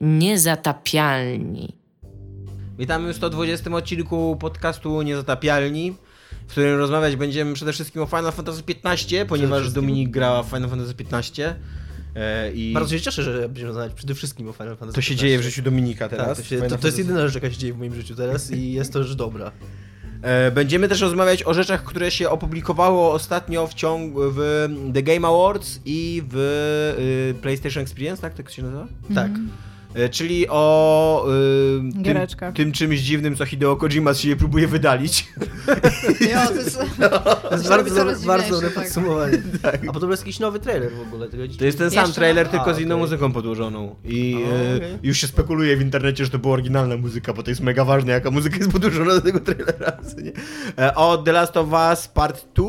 Niezatapialni. Witamy w 120 odcinku podcastu Niezatapialni, w którym rozmawiać będziemy przede wszystkim o Final Fantasy XV, ponieważ. Dominik grała w Final Fantasy XV. E, I Bardzo się cieszę, że będziemy rozmawiać przede wszystkim o Final Fantasy to się 15. dzieje w życiu Dominika teraz. Tak, to, się, to, to jest jedyna rzecz, jaka się dzieje w moim życiu teraz i jest to rzecz dobra. E, Będziemy też rozmawiać o rzeczach, które się opublikowało ostatnio w ciągu w The Game Awards i w y, PlayStation Experience, tak? Tak się nazywa? Tak. E, Czyli o y, tym, tym czymś dziwnym, co Hideo Kojima się próbuje wydalić. Jo, to jest... To jest bardzo, dobre, bardzo dobre tak. podsumowanie. A podobno jest jakiś nowy trailer w ogóle. Tego To jest ten sam Jeszcze trailer, tylko A, z inną okej. muzyką podłożoną. I O, e, okej. już się spekuluje w internecie, że to była oryginalna muzyka, bo to jest mega ważne, jaka muzyka jest podłożona do tego trailera. E, o The Last of Us Part 2,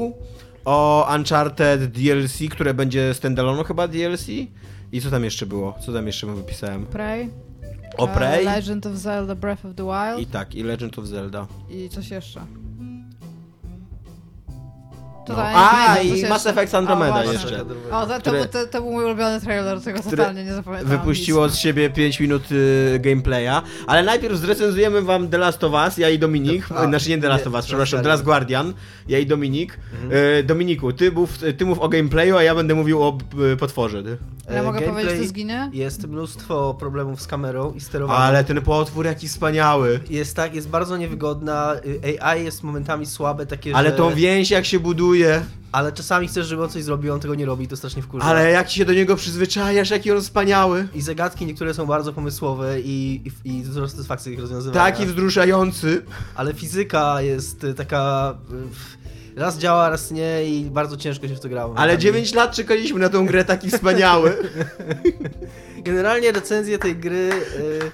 o Uncharted DLC, które będzie standalone chyba DLC. I co tam jeszcze było? Co tam jeszcze wypisałem? Prey. O e, Prey Legend of Zelda Breath of the Wild. i tak, i Legend of Zelda. I, coś jeszcze. No. A, nie i coś Mass. Effect Andromeda O, jeszcze. O, to, to, to, to był mój ulubiony trailer, tego totalnie nie zapamiętałam. Wypuściło nic. z siebie 5 minut y, gameplaya, ale najpierw zrecenzujemy wam The Last of Us, ja i Dominik, A, znaczy nie The Last nie, of Us, The przepraszam, The Last Guardian, ja i Dominik. Y, Dominiku, ty mów, ty mów o gameplayu, a ja będę mówił o y, potworze. Ty. Ja E, mogę gameplay powiedzieć, co zginie? Jest mnóstwo problemów z kamerą i sterowaniem. Ale ten potwór jaki wspaniały. Jest tak, jest bardzo niewygodna. y, AI jest momentami słabe, takie, Ale że... tą więź jak się buduje, Ale czasami chcesz, żeby on coś zrobił, on tego nie robi, to strasznie wkurza. ale jak się do niego przyzwyczajasz, jaki on wspaniały. I zagadki niektóre są bardzo pomysłowe i, i, i dużo satysfakcji ich rozwiązywania. Taki wzruszający. Ale fizyka jest y, taka... y, Raz działa, raz nie i bardzo ciężko się w to grało. Ale 9 lat czekaliśmy na tą grę, taki wspaniały. Generalnie recenzję tej gry y,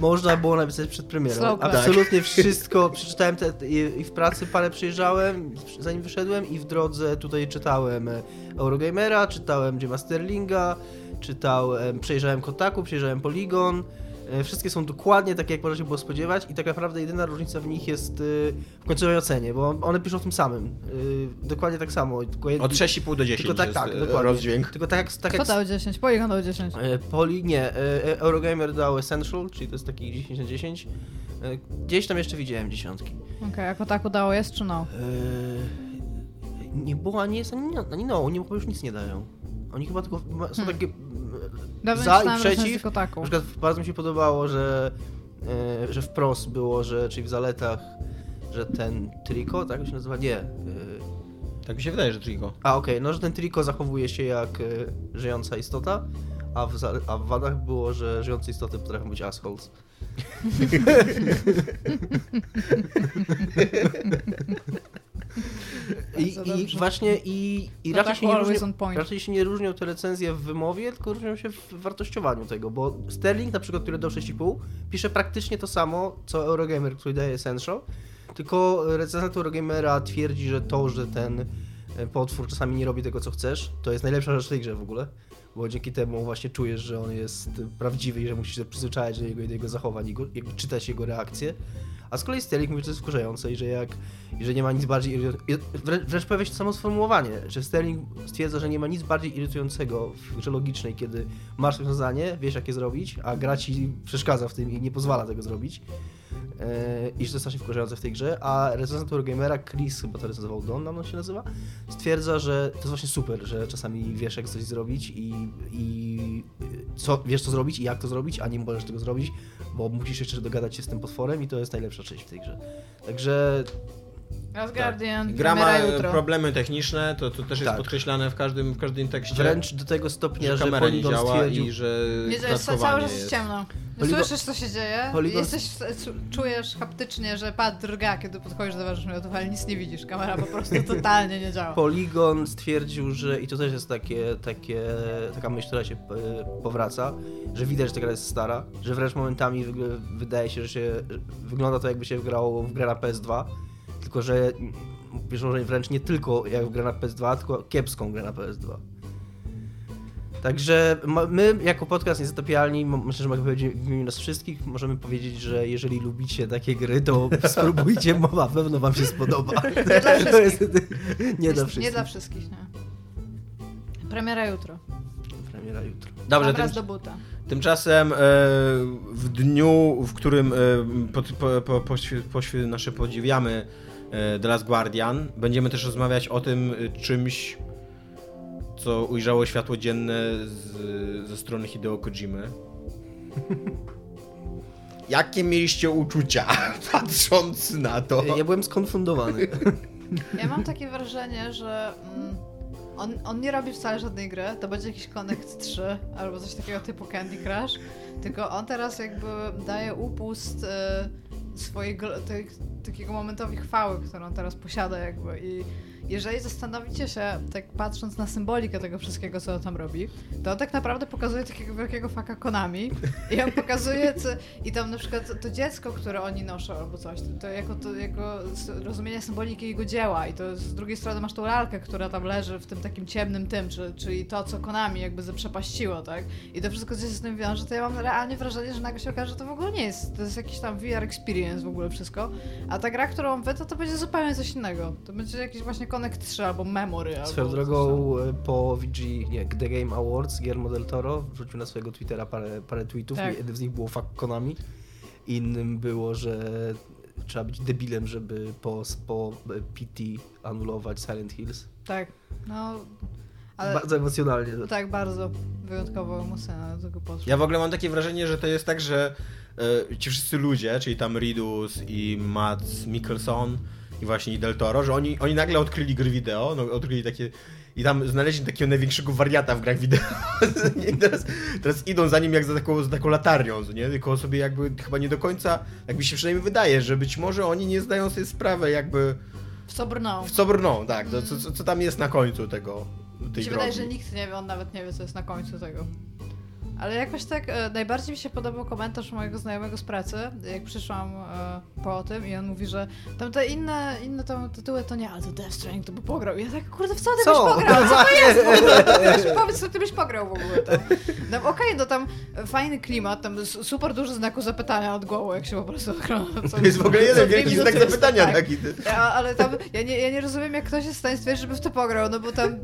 można było napisać przed premierą. Absolutnie wszystko. Przeczytałem te, i, w pracy parę przyjeżdżałem, zanim wyszedłem i w drodze tutaj czytałem e, Eurogamera, czytałem Jima Sterlinga, czytałem, przejrzałem Kotaku, przejrzałem Polygon. E, Wszystkie są dokładnie takie, jak można się było spodziewać i tak naprawdę jedyna różnica w nich jest y, w końcowej ocenie, bo one piszą o tym samym. Y, dokładnie tak samo. Tylko jed- Od 6,5 do 10 Tylko tak, jest tak, dokładnie. rozdźwięk. Tylko tak jak, tak Kto jak dał 10? Polygon dał 10. E, Poli, nie, e, e, Eurogamer dał Essential, czyli to jest taki 10 na 10. E, Gdzieś tam jeszcze widziałem dziesiątki. Okej, a Kotaku dało jest czy no? E, Nie było ani jest, ani, no, oni chyba już nic nie dają. Oni chyba tylko są Hmm. takie za i przeciw. Na przykład bardzo mi się podobało, że, e, że wprost było, że, czyli w zaletach, że ten triko, tak się nazywa? Nie. e, Tak mi się wydaje, że Trigo. A okej, no że ten triko zachowuje się jak e, żyjąca istota, a w, a w wadach było, że żyjące istoty potrafią być assholes. I, I właśnie i, i No raczej, tak, się nie różnią, raczej się nie różnią te recenzje w wymowie, tylko różnią się w wartościowaniu tego, bo Sterling na przykład, który dał 6,5, pisze praktycznie to samo, co Eurogamer, który daje Essential, tylko recenzent Eurogamera twierdzi, że to, że ten e, potwór czasami nie robi tego, co chcesz, to jest najlepsza rzecz w tej grze w ogóle. Bo dzięki temu właśnie czujesz, że on jest prawdziwy i że musisz się przyzwyczaić do jego, do jego zachowań i go, jakby czytać jego reakcje. A z kolei Sterling mówi, że to jest wkurzające i że jak i że nie ma nic bardziej wręcz, pojawia się samo sformułowanie, że Sterling stwierdza, że nie ma nic bardziej irytującego w grze logicznej, kiedy masz rozwiązanie, wiesz jak je zrobić, a gra ci przeszkadza w tym i nie pozwala tego zrobić. Eee, I że to strasznie wkurzające w tej grze, a recenzent Eurogamera, Chris chyba to recenzował Don, nam się nazywa, stwierdza, że to jest właśnie super, że czasami wiesz jak coś zrobić i, i co, wiesz co zrobić i jak to zrobić, a nie możesz tego zrobić, bo musisz jeszcze dogadać się z tym potworem i to jest najlepsza część w tej grze. Także Last Guardian, Gra ma premiera jutro. problemy techniczne, to, to też jest Tak. podkreślane w każdym, w każdym tekście. wręcz do tego stopnia, że że, kamera nie Polygon działa stwierdził, i że Nie, cały czas jest ciemno. Słyszysz, co się dzieje. Jesteś, czujesz haptycznie, że pad drga, kiedy podchodzisz do warzywniotów, ale nic nie widzisz. Kamera po prostu totalnie nie działa. Polygon stwierdził, że i to też jest takie, takie, taka myśl, która się e, powraca, że widać, że ta gra jest stara, że wręcz momentami wydaje się, że się wygląda to jakby się grało w grę na PS2, tylko że mm, piszą, że wręcz nie tylko jak w grę na PS2, tylko kiepską grę na PS2. Także my jako podcast Niezatapialni, m- myślę, że mogę powiedzieć w imieniu nas wszystkich, możemy powiedzieć, że jeżeli lubicie takie gry, to spróbujcie, bo na pewno wam się spodoba. Nie dla To jest- wszystkich. Nie dla wszystkich. Nie dla wszystkich, nie. Premiera jutro. Premiera jutro. Dobrze, Mam tym, raz do buta. tymczasem e, w dniu, w którym e, po, po, po, nasze podziwiamy The Last Guardian, będziemy też rozmawiać o tym e, czymś, co ujrzało światło dzienne z, ze strony Hideo Kojimy. Jakie mieliście uczucia, patrząc na to? Ja byłem skonfundowany. Ja mam takie wrażenie, że mm, on, on nie robi wcale żadnej gry, to będzie jakiś Connect 3 albo coś takiego typu Candy Crush, tylko on teraz jakby daje upust e, tej, takiego momentowi chwały, którą teraz posiada jakby i jeżeli zastanowicie się, tak patrząc na symbolikę tego wszystkiego, co on tam robi, to on tak naprawdę pokazuje takiego wielkiego faka Konami i on pokazuje, co, i tam na przykład to dziecko, które oni noszą albo coś, to, jako to s- rozumienie symboliki jego dzieła i to z drugiej strony masz tą lalkę, która tam leży w tym takim ciemnym tym, czy, czyli to, co Konami jakby zaprzepaściło, tak? I to wszystko, się z tym wiąże, to ja mam realnie wrażenie, że nagle się okaże, że to w ogóle nie jest, to jest jakiś tam VR experience w ogóle wszystko, a ta gra, którą wy, to to będzie zupełnie coś innego. To będzie jakiś właśnie Connect 3 albo Memory Swoją albo drogą e, po VG, nie, The Game Awards Guillermo del Toro wrzucił na swojego Twittera parę, parę tweetów. Tak. Jednym z nich było fuck Konami. Innym było, że trzeba być debilem, żeby po, po e, PT anulować Silent Hills. Tak, no. Ale Bardzo emocjonalnie. tak, bardzo wyjątkowo emocjonalnie do tego podszło. Ja w ogóle mam takie wrażenie, że to jest tak, że e, ci wszyscy ludzie, czyli tam Ridus i Mats Mikkelson i właśnie i Del Toro, że oni, oni nagle odkryli gry wideo, no, odkryli takie i tam znaleźli takiego największego wariata w grach wideo. I teraz, teraz idą za nim jak za taką, za taką latarnią, nie? Tylko sobie jakby chyba nie do końca, jak mi się przynajmniej wydaje, że być może oni nie zdają sobie sprawy jakby W co brną. w co brną, tak, to, co, co, co tam jest na końcu tego, tej Mi się drogi. wydaje, że nikt nie wie, on nawet nie wie, co jest na końcu tego. Ale jakoś tak, e, najbardziej mi się podobał komentarz mojego znajomego z pracy, jak przyszłam e, po tym i on mówi, że tam te inne, inne tam tytuły to nie, ale to Death Stranding to by pograł. I ja tak, kurde, w co ty Co? byś pograł? Co to jest w ogóle? Ty byś- Powiedz, co ty byś pograł w ogóle tam. tam Okej, no tam fajny klimat, tam super duży znaku zapytania od głowy, jak się po prostu co- To jest w ogóle jeden wielki znak zapytania tak. taki. Ja, ale tam, ja nie, ja nie rozumiem, jak ktoś jest w stanie stwierdzić, żeby w to pograł, no bo tam...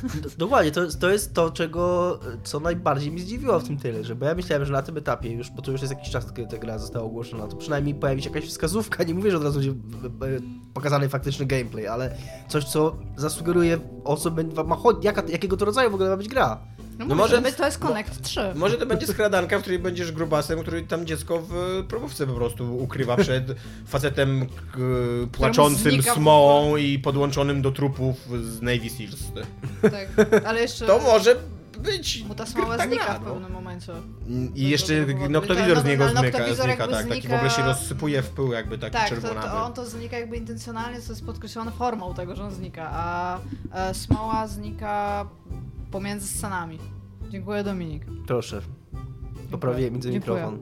Dokładnie, to to jest to, czego, co najbardziej mi zdziwiło w tym tyle, że bo ja myślałem, że na tym etapie już, bo to już jest jakiś czas, kiedy ta gra została ogłoszona, to przynajmniej pojawi się jakaś wskazówka, nie mówię, że od razu będzie e, e, pokazany faktyczny gameplay, ale coś, co zasugeruje o co ma jaka, jakiego to rodzaju w ogóle ma być gra. No, No może to jest Connect 3. Może to będzie skradanka, w której będziesz grubasem, który tam dziecko w probówce po prostu ukrywa przed facetem k, płaczącym znika smołą i podłączonym do trupów z Navy Seals. Tak. Ale jeszcze To może być mu ta smała ta znika w no. pewnym momencie. I jeszcze To- to- to- noktowizor z niego znika, jakby tak, taki w znika- ogóle się rozsypuje w pył jakby taki Tak, czerwonawy. to on to znika jakby intencjonalnie, co jest podkreślone formą tego, że on znika, a e, smoła znika pomiędzy scenami. Dziękuję Dominik. Proszę, poprawię między mikrofon.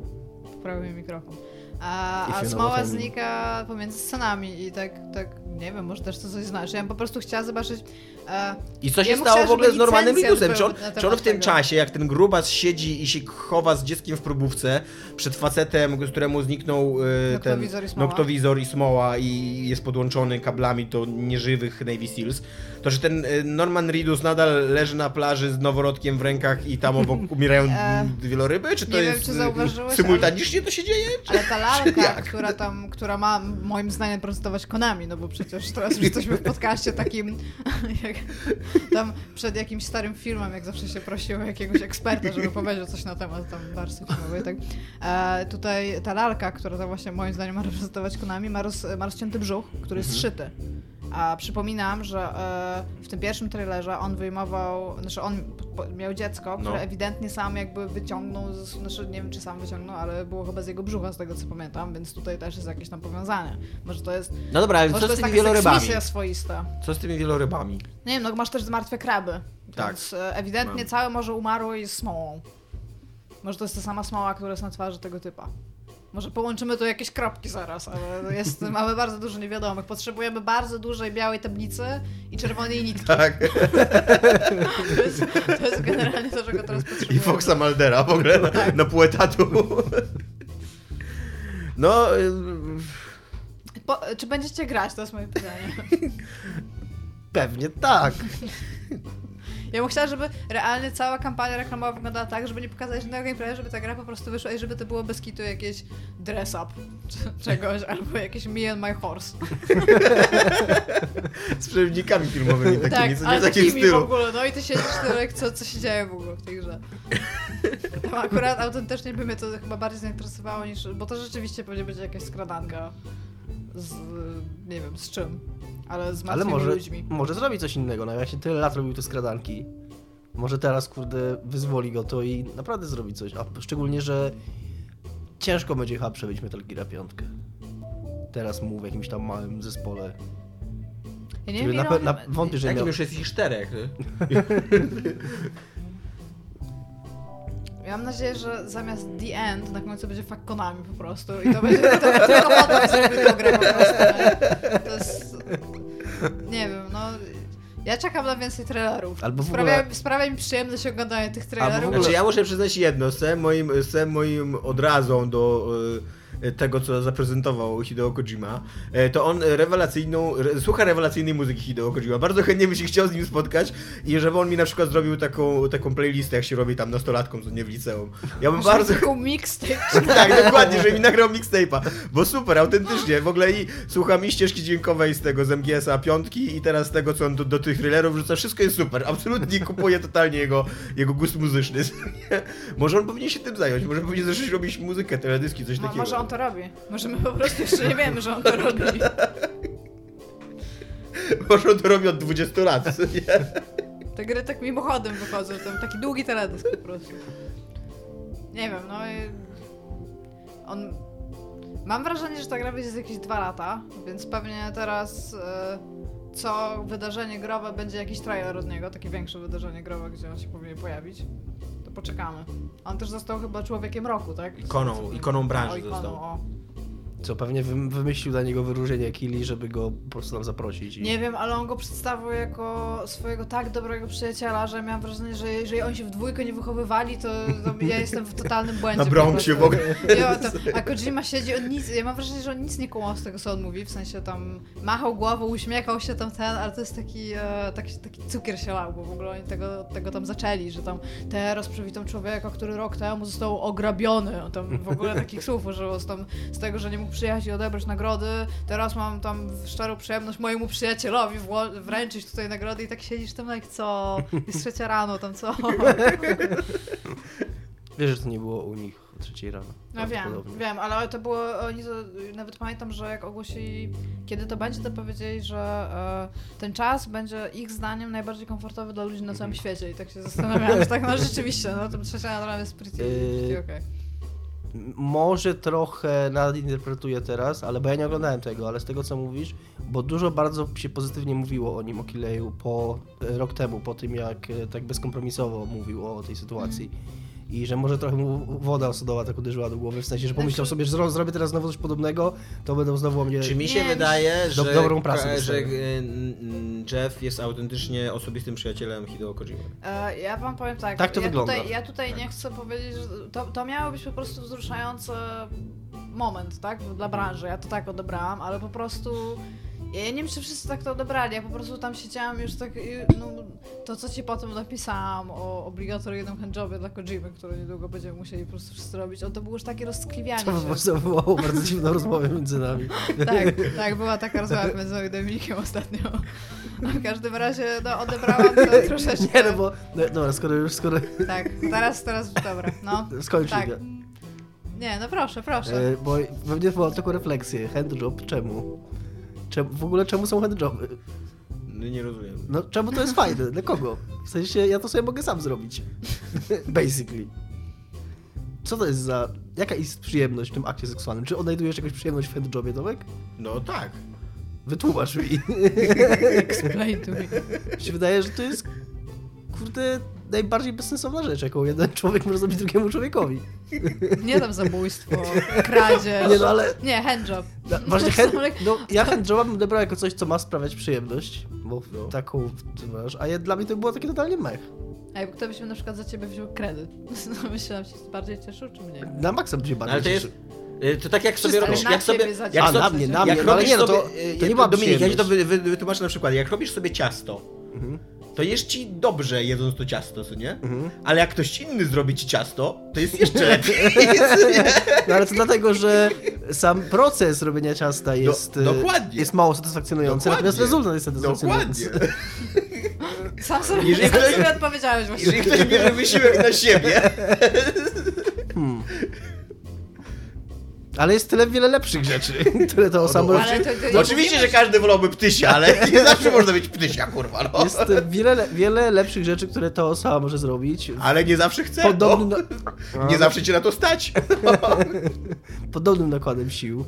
Poprawił mi mikrofon. A, a mean. znika pomiędzy scenami i tak, tak, nie wiem, może też to coś znaczy. Ja bym po prostu chciała zobaczyć... E, I co się Ja stało w ogóle z licencję Lidusem? Czy on, czy on w tym tego. czasie, jak ten grubas siedzi i się chowa z dzieckiem w probówce przed facetem, z któremu zniknął e, ten Noktowizor i smoła. noktowizor i smoła i jest podłączony kablami do nieżywych Navy Seals, to że ten e, Norman Reedus nadal leży na plaży z noworodkiem w rękach i tam obok umierają E, wieloryby? Czy to nie wiem, jest czy e, zauważyłeś, symultanicznie to się dzieje? Ale ta lalka, która tam, która ma moim zdaniem prezentować Konami, no bo przecież teraz już jesteśmy w podcaście takim, jak tam przed jakimś starym filmem, jak zawsze się prosiło jakiegoś eksperta, żeby powiedział coś na temat tam wersji filmowej, tak. E, tutaj ta lalka, która tam właśnie moim zdaniem ma reprezentować Konami, ma, roz, ma rozcięty brzuch, który jest szyty. A przypominam, że e, w tym pierwszym trailerze on wyjmował, znaczy on miał dziecko, które No. ewidentnie sam jakby wyciągnął, z, znaczy nie wiem czy sam wyciągnął, ale było chyba z jego brzucha z tego co pamiętam, więc tutaj też jest jakieś tam powiązanie. Może to jest, No dobra, ale co to z tymi taka wielorybami? swoista. Co z tymi wielorybami? Nie wiem, no masz też martwe kraby, Tak. więc e, ewidentnie Mam. całe morze umarło i z smołą. Może to jest ta sama smoła, która jest na twarzy tego typa. Może połączymy tu jakieś kropki zaraz, ale jest, mamy bardzo dużo niewiadomych. Potrzebujemy bardzo dużej białej tablicy i czerwonej nitki. Tak. To jest, to jest generalnie to, czego teraz I potrzebujemy. Foxa Maldera w ogóle na, na pół etatu. No, y, Po, czy będziecie grać? To jest moje pytanie. Pewnie tak. Ja bym chciała, żeby realnie cała kampania reklamowa wyglądała tak, żeby nie pokazać żadnego gameplaya, żeby ta gra po prostu wyszła i żeby to było bez kitu jakieś dress up czegoś, albo jakieś me and my horse. Z przewodnikami filmowymi takimi, tak, co nie takim takimi w stylu. ogóle, no i ty siedzisz tyle, co, co się dzieje w ogóle w tej grze. Tam akurat autentycznie by mnie to chyba bardziej zainteresowało niż, bo to rzeczywiście pewnie będzie jakaś skradanka z, nie wiem, z czym, ale z Ale martwymi może, ludźmi. może zrobi coś innego, no tyle lat robił te skradanki. Może teraz, kurde, wyzwoli go to i naprawdę zrobi coś. A szczególnie, że ciężko będzie chyba przebić Metal Gear 5. Teraz mu w jakimś tam małym zespole. Ja nie wiem, na, na, wątpię, że Jakim miał... już jest ich czterech? Ja mam nadzieję, że zamiast The End na końcu będzie Fakkonami po prostu i to będzie to, to, tylko po to grę po prostu. Nie? To jest... Nie wiem, no... Ja czekam na więcej trailerów. Albo w sprawia, ogóle- sprawia mi przyjemność oglądania tych trailerów. ogóle- Znaczy ja muszę przyznać jedno, z moim, moim odrazą do e, tego, co zaprezentował Hideo Kojima, e, to on rewelacyjną, re, słucha rewelacyjnej muzyki Hideo Kojima. Bardzo chętnie by się chciał z nim spotkać i żeby on mi na przykład zrobił taką, taką playlistę, jak się robi tam nastolatkom, co nie w liceum. Ja bym bardzo... taką mixtape. tak, dokładnie, że mi nagrał mixtape'a, bo super, autentycznie, w ogóle i słucham i ścieżki dźwiękowej z tego, z MGS-a piątki i teraz tego, co on do, do tych thrillerów wrzuca, wszystko jest super, absolutnie kupuję totalnie jego, jego gust muzyczny. może on powinien się tym zająć, może powinien zacząć robić muzykę, teledyski, coś takiego. On to robi. Może my po prostu jeszcze nie wiemy, że on to robi. Może on to robi od 20 lat, nie? Te gry tak mimochodem wychodzą, tam taki długi teledysk po prostu. Nie wiem, no i... On... Mam wrażenie, że ta gra będzie za jakieś dwa lata, więc pewnie teraz e, co wydarzenie growe będzie jakiś trailer od niego, takie większe wydarzenie growe, gdzie on się powinien pojawić. Poczekamy. On też został chyba człowiekiem roku, tak? Ikoną, ikoną branży o, ikoną, został. o. Co pewnie wym- wymyślił dla niego wyróżnienie Kili, żeby go po prostu tam zaprosić. I... Nie wiem, ale on go przedstawił jako swojego tak dobrego przyjaciela, że miałam wrażenie, że jeżeli oni się w dwójkę nie wychowywali, to, to ja jestem w totalnym błędzie. Na Bronxie w ogóle. Jo, to, a Kojima siedzi, on nic, ja mam wrażenie, że on nic nie kumał z tego, co on mówi, w sensie tam machał głową, uśmiechał się tam ten, ale to jest taki, e, taki, taki cukier się lał, bo w ogóle oni tego, tego tam zaczęli, że tam teraz przywitam człowieka, który rok temu został ograbiony, on tam w ogóle takich słów użyło z, tam, z tego, że nie mógł przyjechać i odebrać nagrody, teraz mam tam szczerą przyjemność mojemu przyjacielowi wręczyć tutaj nagrody i tak siedzisz tam jak co, jest trzecia rano, tam co. Wiesz, że to nie było u nich o trzeciej rano. No wiem, Prawdopodobnie. wiem, ale to było, oni to, nawet pamiętam, że jak ogłosili, kiedy to będzie, to powiedzieli, że e, ten czas będzie ich zdaniem najbardziej komfortowy dla ludzi na całym świecie i tak się zastanawiałam, że tak no rzeczywiście, no to trzecia rano jest pretty, pretty Yy, okej. M- Może trochę nadinterpretuję teraz, ale bo ja nie oglądałem tego, ale z tego co mówisz, bo dużo bardzo się pozytywnie mówiło o nim, o Kileju po e, rok temu, po tym jak e, tak bezkompromisowo mówił o tej sytuacji. I że może trochę mu woda osodowa tak uderzyła do głowy, w sensie, że pomyślał Znaczy- sobie, że zro- zrobię teraz znowu coś podobnego, to będą znowu o mnie... Czy mi się Nie, wydaje, że, do- dobrą prasę że e, Jeff jest autentycznie osobistym przyjacielem Hideo Kojima? E, Ja wam powiem tak. Tak to ja wygląda. Tutaj, ja tutaj nie chcę powiedzieć, że to, to miało być po prostu wzruszający moment, tak? Dla branży. Ja to tak odebrałam, ale po prostu. Ja nie wiem, czy wszyscy tak to odebrali. Ja po prostu tam siedziałam już tak. No, to, co ci potem napisałam o obligatoryjnym handjobie dla Kojimy, który niedługo będziemy musieli po prostu wszyscy robić, o, to było już takie rozskliwianie To się. prostu wywołało bardzo dziwną rozmowę między nami. Tak, tak, była taka rozmowa między mną i Dominikiem ostatnio. No, w każdym razie no, odebrałam to troszeczkę. Nie, no bo... No, dobra, skoro już, skoro Tak, teraz, teraz, dobra, no. skończył. Tak. Nie, no proszę, proszę. E, bo mnie była tylko refleksję. Handjob, czemu? czemu? W ogóle czemu są handjoby? No, nie rozumiem. No czemu to jest fajne? Dla kogo? W sensie ja to sobie mogę sam zrobić. Basically. Co to jest za... Jaka jest przyjemność w tym akcie seksualnym? Czy odnajdujesz jakąś przyjemność w handjobie, Tomek? No tak. Wytłumacz mi. Explain to me. Mi się wydaje, że to jest kurde najbardziej bezsensowna rzecz, jaką jeden człowiek może zrobić drugiemu człowiekowi. Nie tam zabójstwo, kradzież. Nie no, ale Nie, handjob. No, właśnie hand, no, ja handjoba bym odebrał jako coś, co ma sprawiać przyjemność, bo No. taką ty masz, a ja, dla mnie to było takie totalnie mech. A jakby ktoś by na przykład za ciebie wziął kredyt, no myślałam, się bardziej cieszył, czy mniej? Na maksa bym się No, bardziej ale to jest... cieszy. e, To tak jak sobie robisz, jak na sobie, jak. A, sobie, na mnie, na jak mnie, no ale robisz nie, no to, sobie, to nie była Dominik, ja ci to wytłumaczę na przykład. Jak robisz sobie ciasto, Mhm. To jesz ci dobrze jedząc to ciasto, co nie? Mhm. Ale jak ktoś inny zrobi ci ciasto, to jest jeszcze lepiej. No ale to dlatego, że sam proces robienia ciasta jest, e, dokładnie. jest mało satysfakcjonujący, Dokładnie. natomiast rezultat jest satysfakcjonujący. Dokładnie. Sam sobie, Jeżeli sam ktoś- sobie odpowiedziałeś właśnie. Jeżeli ktoś bierze wysiłek na siebie, Hmm. Ale jest tyle wiele lepszych rzeczy, które to samo... no, Ale to, to, Oczywiście, że każdy wolałby ptysia, ale nie zawsze można mieć ptysia, kurwa, no. Jest wiele, le- wiele lepszych rzeczy, które to osoba może zrobić. Ale nie zawsze chce, Podobnym, no. Nie zawsze cię na to stać. podobnym nakładem sił.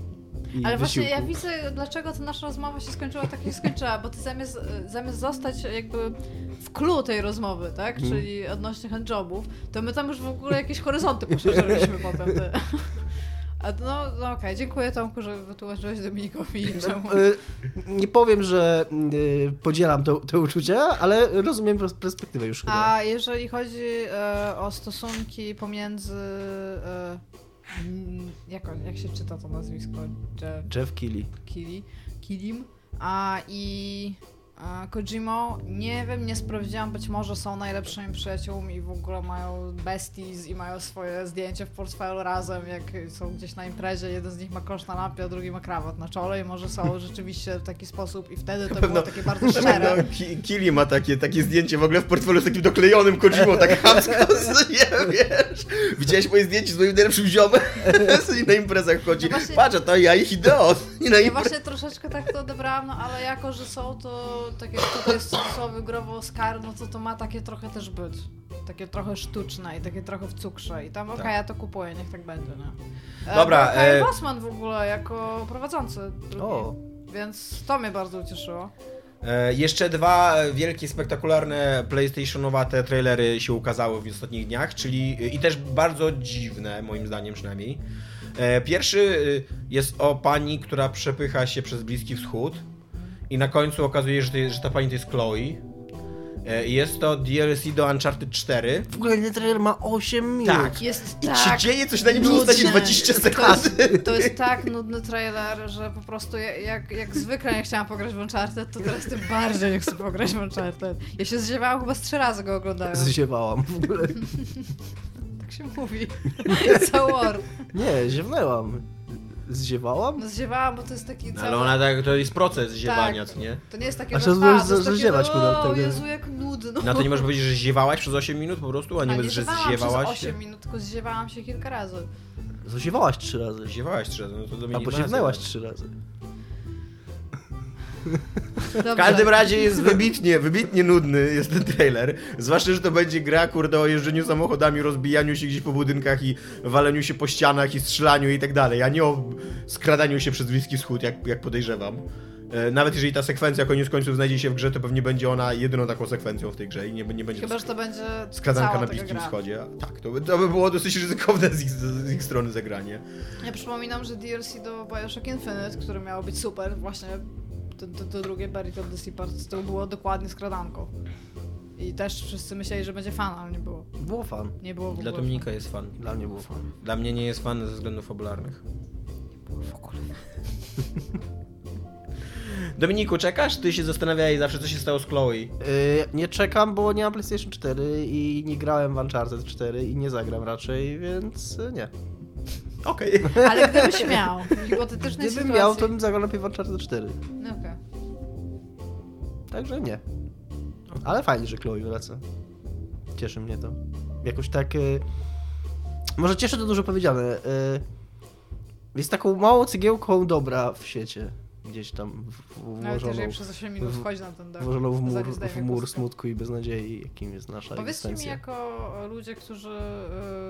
I Ale właśnie wysiłku. ja widzę, dlaczego ta nasza rozmowa się skończyła tak, jak skończyła, bo ty zamiast, zamiast zostać jakby w clue tej rozmowy, tak, Mhm. czyli odnośnie handjobów, to my tam już w ogóle jakieś horyzonty poszerzyliśmy potem. Ty. A no, no okej, dziękuję Tomku, że wytłumaczyłeś Dominikowi czemu. Y, Nie powiem, że y, podzielam te, te uczucia, ale rozumiem pers- perspektywę już chyba. A jeżeli chodzi e, o stosunki pomiędzy... E, jak, jak się czyta to nazwisko? Je, Jeff Keighley. Kili, Kilim a, i Kojimą. Nie wiem, nie sprawdziłam, być może są najlepszymi przyjaciółmi i w ogóle mają besties i mają swoje zdjęcie w portfelu razem, jak są gdzieś na imprezie, jeden z nich ma kosz na lampie, a drugi ma krawat na czole i może są rzeczywiście w taki sposób i wtedy to pewno- było takie bardzo szczere. No, Ki- Kili ma takie, takie zdjęcie w ogóle w portfelu z takim doklejonym Kojimą, tak chamsko, co nie wiesz. Widziałeś moje zdjęcie z moim najlepszym ziomem? I na imprezach chodzi. No właśnie- Patrz, to ja i Hideo. I na Ja właśnie troszeczkę tak to odebrałam, no ale jako, że są to takie tutaj w cudzysłowie growo Oscar, no to to ma takie trochę też być. Takie trochę sztuczne i takie trochę w cukrze. I tam, okej, Tak. ja to kupuję, niech tak będzie, nie? Dobra, Był Kyle e- Bossman w ogóle jako prowadzący. Drugi. O. Więc to mnie bardzo ucieszyło. E, jeszcze dwa wielkie, spektakularne PlayStationowate trailery się ukazały w ostatnich dniach, czyli i też bardzo dziwne, moim zdaniem przynajmniej. E, pierwszy y, jest o pani, która przepycha się przez Bliski Wschód i na końcu okazuje, że, to jest, że ta pani to jest Chloe. E, i jest to DLC do Uncharted 4. W ogóle ten trailer ma 8 minut. Tak. Jest I tak się dzieje coś na nim przez ostatnie nudny. 20 To sekund. jest, to jest tak nudny trailer, że po prostu ja- jak, jak zwykle nie chciałam pograć w Uncharted, to teraz tym bardziej nie chcę pograć w Uncharted. Ja się zdziewałam chyba z trzy razy go oglądając. Zziewałam w ogóle. Tak się mówi. It's a word. Nie, ziewnęłam. Zziewałam? No zdziewałam, bo to jest taki No, cały... ale ona tak, to jest proces ziewania, Tak. co nie? To nie jest takie, A że możesz to jest takie, zadziewać że, podam o tego. Jezu, jak nudno. No to nie możesz powiedzieć, że ziewałaś przez 8 minut po prostu, a nie, A będziesz, że zdziewałaś przez się? 8 minut, tylko zdziewałam się kilka razy. Zaziewałaś trzy razy. Ziewałaś trzy razy, no to do mnie Albo nie ziewnęłaś nazywa. trzy razy. Dobrze. W każdym razie jest wybitnie, wybitnie nudny jest ten trailer. Zwłaszcza, że to będzie gra, kurde, o jeżdżeniu samochodami, rozbijaniu się gdzieś po budynkach i waleniu się po ścianach i strzelaniu i tak dalej, a nie o skradaniu się przez Bliski Wschód, jak, jak podejrzewam. E, Nawet jeżeli ta sekwencja koniec końców znajdzie się w grze, to pewnie będzie ona jedyną taką sekwencją w tej grze i nie, nie będzie Chyba, że to będzie skradanka na Bliskim. Wschodzie. Tak, to by, to by było dosyć ryzykowne z ich, z ich strony zagranie. Ja przypominam, że DLC do Bioshock Infinite, które miało być super, właśnie to, to, to drugie Buried of the Sea Parts, to było dokładnie skradanką. I też wszyscy myśleli, że będzie fan, ale nie było. Było fan. Nie było w Dla ogóle. Dominika jest fan. Dla mnie było fan. Dla mnie nie jest fan ze względów fabularnych. W ogóle. Dominiku, czekasz? Ty się zastanawiałeś zawsze, co się stało z Chloe. Yy, nie czekam, bo nie mam PlayStation 4 i nie grałem w Uncharted 4 i nie zagram raczej, więc y, nie. Okej. Ale gdybyś miał, hipotetycznej Gdybym sytuacji... miał, to bym zagrał najpierw w Uncharted 4. No okej. Także nie. Ale fajnie, że Chloe wraca. Cieszy mnie to. Jakoś tak... Y... Może cieszy to dużo powiedziane. Y... Jest taką małą cegiełką dobra w świecie. Gdzieś tam Nawet włożoną, jeżeli przez 8 minut wchodzi na ten dach. włożoną w mur, w mur smutku i beznadziei, jakim jest nasza Powiedzcie mi, egzystencja. jako ludzie, którzy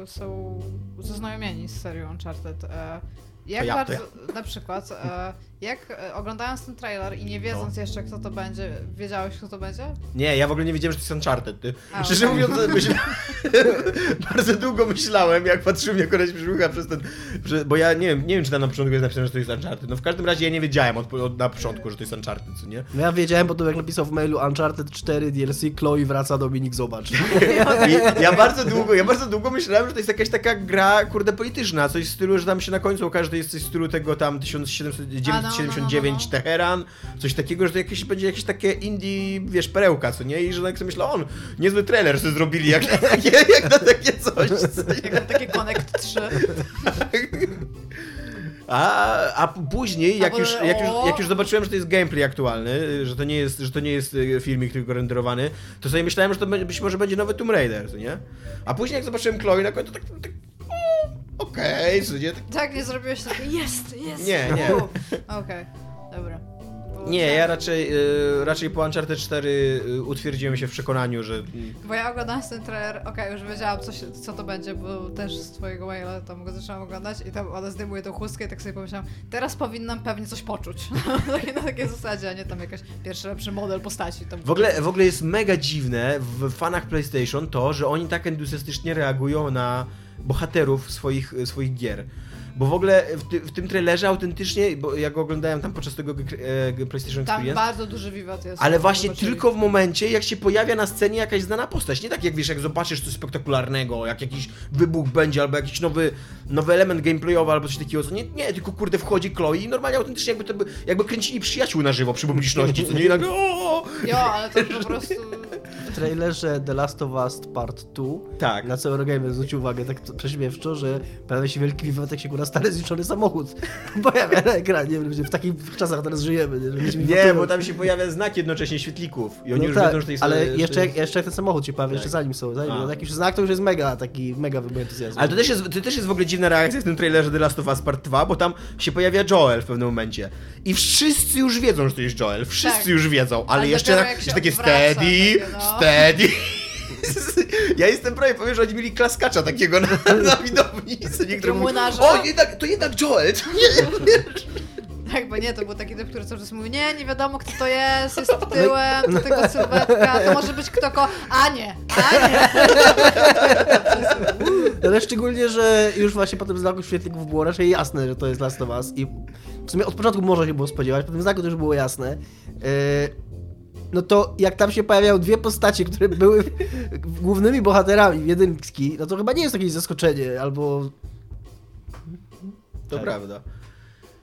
y, są zaznajomieni z serią Uncharted, e, jak ja, bardzo, na przykład, e, jak e, oglądając ten trailer i nie wiedząc No. jeszcze kto to będzie, wiedziałeś kto to będzie? Nie, ja w ogóle nie wiedziałem, że to jest Uncharted. Ty. A, Szczerze okej. mówiąc, myśla... bardzo długo myślałem, jak patrzyłem, jak koleś przyrucha przez ten... Bo ja nie wiem, nie wiem, czy tam na początku jest napisane, że to jest Uncharted. No w każdym razie ja nie wiedziałem od, od na początku, że to jest Uncharted, co nie? No ja wiedziałem, bo to jak napisał w mailu Uncharted 4 DLC, Chloe wraca, Dominik zobacz. I ja bardzo długo, ja bardzo długo myślałem, że to jest jakaś taka gra, kurde, polityczna, coś w stylu, że tam się na końcu okaże, że to jest coś w stylu tego tam 1779 A, no, no, no, no, no. Teheran, coś takiego, że to jakieś, będzie jakieś takie indie, wiesz, perełka, co nie? I że tak sobie myślę, on, niezły trailer sobie zrobili, jak, jak, jak na takie coś, co? Jak na takie Connect 3. A, a później, jak A już, jak, już, jak już zobaczyłem, że to jest gameplay aktualny, że to nie jest, że to nie jest e, filmik tylko renderowany, to sobie myślałem, że to być może będzie nowy Tomb Raider, co nie? A później jak zobaczyłem Chloe na końcu, tak, tak okej, co nie? Tak, Tak, nie zrobiłeś takie jest, jest. Nie, nie. Okej, dobra. Bo nie, tak, ja raczej, e, raczej po Uncharted 4 e, utwierdziłem się w przekonaniu, że Bo ja oglądając ten trailer, okej, już wiedziałam co, się, co to będzie, bo też z twojego maila tam go zaczęłam oglądać i tam ona zdejmuje tą chustkę i tak sobie pomyślałam, teraz powinnam pewnie coś poczuć. Na takiej zasadzie, a nie tam jakaś pierwszy lepszy model postaci. Tam W ogóle, w ogóle jest mega dziwne w fanach PlayStation to, że oni tak entuzjastycznie reagują na bohaterów swoich, swoich gier. Bo w ogóle w, ty, w tym trailerze autentycznie, bo ja go oglądałem tam podczas tego e, PlayStation Tam Experience, bardzo duży wiwat jest. ale właśnie Zobaczyli. tylko w momencie, jak się pojawia na scenie jakaś znana postać. Nie tak jak wiesz, jak zobaczysz coś spektakularnego, jak jakiś wybuch będzie, albo jakiś nowy, nowy element gameplayowy, albo coś takiego. Co nie, nie, tylko kurde wchodzi Chloe i normalnie autentycznie jakby, to, by- jakby kręcili przyjaciół na żywo przy publiczności, co nie? I nagle! Jo, ale to po prostu... W trailerze The Last of Us Part 2 Tak. na co Eurogamer zwrócił uwagę tak prześmiewczo, że pojawia się wielki wiwat, jak się kurwa stary zniszczony samochód pojawia na ekranie. Ludzie, W takich czasach teraz żyjemy. Nie, Nie, bo tam się pojawia znak jednocześnie świetlików i oni No już tak, wiedzą, że to jest... ale że jeszcze, jest- jeszcze jak ten samochód się pojawia, Tak. jeszcze zanim są. Zanim, no, jakiś znak to już jest mega, taki mega wybuch entuzjazmu. Ale to też, jest, to też jest w ogóle dziwna reakcja w tym trailerze The Last of Us Part 2, bo tam się pojawia Joel w pewnym momencie. I wszyscy już wiedzą, że to jest Joel. Wszyscy Tak. już wiedzą, ale, Ale jeszcze tak, takie steady, takie, no. steady. Ja jestem prawie powiem, że oni mieli klaskacza takiego na, na widowni. Niektórzy mówią, młynarza. o, jednak, to jednak Joel. To nie, Tak, bo nie, to był taki typ, który cały czas mówił, nie, nie wiadomo kto to jest, jest tyłem, do tego sylwetka, to może być kto ko... A nie, a nie. Ale szczególnie, że już właśnie po tym znaku świetlików było raczej jasne, że to jest Last of Us i w sumie od początku można się było spodziewać, po tym znaku to już było jasne. Yy, no to jak tam się pojawiają dwie postacie, które były głównymi bohaterami jedynki, no to chyba nie jest jakieś zaskoczenie, albo... To Tak. prawda.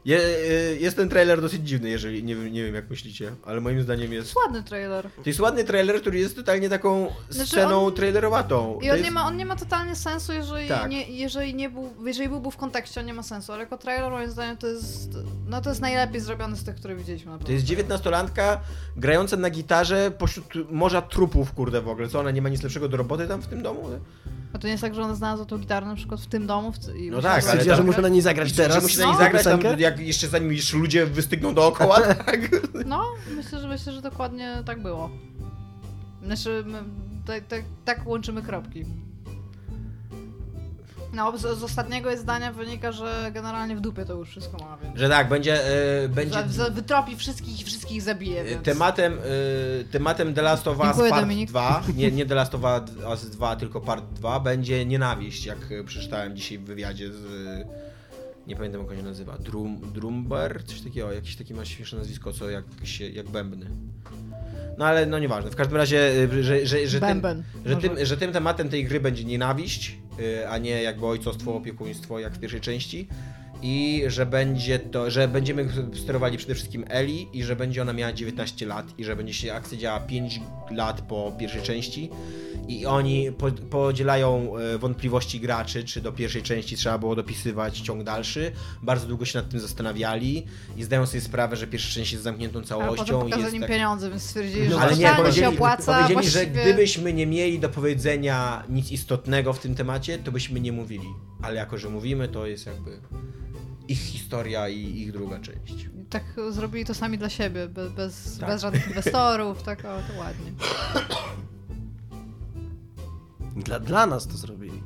Je, y, jest ten trailer dosyć dziwny, jeżeli nie, wiem- nie wiem jak myślicie, ale moim zdaniem jest... Ładny trailer. To jest ładny trailer, który jest totalnie taką Znaczy sceną on- trailerowatą. I on, jest... nie ma, on nie ma totalnie sensu, jeżeli, Tak. nie, jeżeli, nie był, jeżeli byłby w kontekście, on nie ma sensu, ale jako trailer moim zdaniem to jest, no to jest najlepiej zrobiony z tych, które widzieliśmy na To jest dziewiętnastolatka grająca na gitarze pośród morza trupów, kurde w ogóle. Co, ona nie ma nic lepszego do roboty tam w tym domu? A to nie jest tak, że ona znalazła tą gitarę na przykład w tym domu? W, i No tak, ale że muszę na niej zagrać teraz. Że musi na niej No. zagrać tam, piosenkę? Jak jeszcze zanim jeszcze ludzie wystygną dookoła, tak? No, myślę, że myślę, że dokładnie tak było. Znaczy, my, tak, tak, tak łączymy kropki. No, z, z ostatniego jest zdania wynika, że generalnie w dupie to już wszystko ma, więc... Że tak, będzie... e, będzie Że, że wytropi wszystkich i wszystkich zabije, więc... Tematem, e, tematem The Last of Us Dziękuję, Part Dominik. 2, nie, nie The Last of Us 2, tylko Part 2, będzie nienawiść, jak e, przeczytałem dzisiaj w wywiadzie z... Nie pamiętam jak on się nazywa. Drum, Drumber? Coś takiego, jakieś takie ma śmieszne nazwisko, co jak, się, jak bębny. No ale no nieważne. W każdym razie, e, że, że, że, tym, że, tym, że tym tematem tej gry będzie nienawiść, y, a nie jakby ojcostwo, opiekuństwo jak w pierwszej części. I że będzie to, że będziemy sterowali przede wszystkim Eli i że będzie ona miała 19 lat i że będzie się akcja działa 5 lat po pierwszej części i oni po, podzielają e, wątpliwości graczy, czy do pierwszej części trzeba było dopisywać ciąg dalszy. Bardzo długo się nad tym zastanawiali i zdają sobie sprawę, że pierwsza część jest zamkniętą całością jest im tak... pieniądze, więc stwierdzili, że Ale nie, totalnie się powiedzieli, opłaca. powiedzieli że właściwie... gdybyśmy nie mieli do powiedzenia nic istotnego w tym temacie, to byśmy nie mówili. Ale jako, że mówimy, to jest jakby ich historia i ich druga część. Tak zrobili to sami dla siebie, bez, bez, Tak. bez żadnych inwestorów, tak, o, to ładnie. Dla, dla nas to zrobili.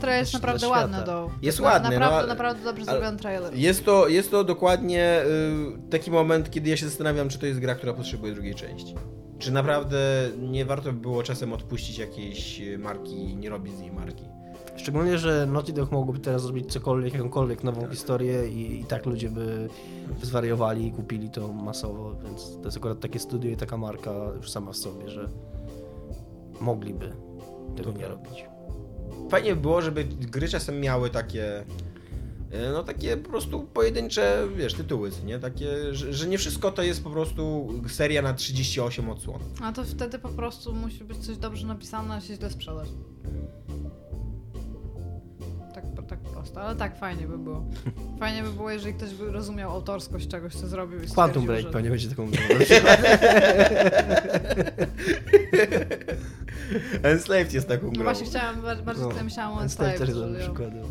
Trailer jest naprawdę ładny do... Jest ładny, no, Naprawdę, ale- naprawdę dobrze zrobiony trailer. Jest to, jest to dokładnie y, taki moment, kiedy ja się zastanawiam, czy to jest gra, która potrzebuje drugiej części. Czy naprawdę nie warto by było czasem odpuścić jakiejś marki i nie robić z niej marki. Szczególnie, że Naughty Dog mogłoby teraz zrobić cokolwiek, jakąkolwiek nową Tak. historię i, i tak ludzie by zwariowali i kupili to masowo, więc to jest akurat takie studio i taka marka już sama w sobie, że mogliby tego nie Dobra. robić. Fajnie by było, żeby gry czasem miały takie E, No takie po prostu pojedyncze, wiesz, tytuły, nie? Takie, że, że nie wszystko to jest po prostu seria na 38 odsłon. A to wtedy po prostu musi być coś dobrze napisane, a się źle sprzedać. Prosto, ale tak fajnie by było. Fajnie by było, jeżeli ktoś by rozumiał autorskość czegoś, co zrobił i Quantum Break że... pewnie będzie taką grą. Enslaved jest taką No grą. właśnie chciałam, bar- bardziej No, myślałam o Enslaved też jest przykładem.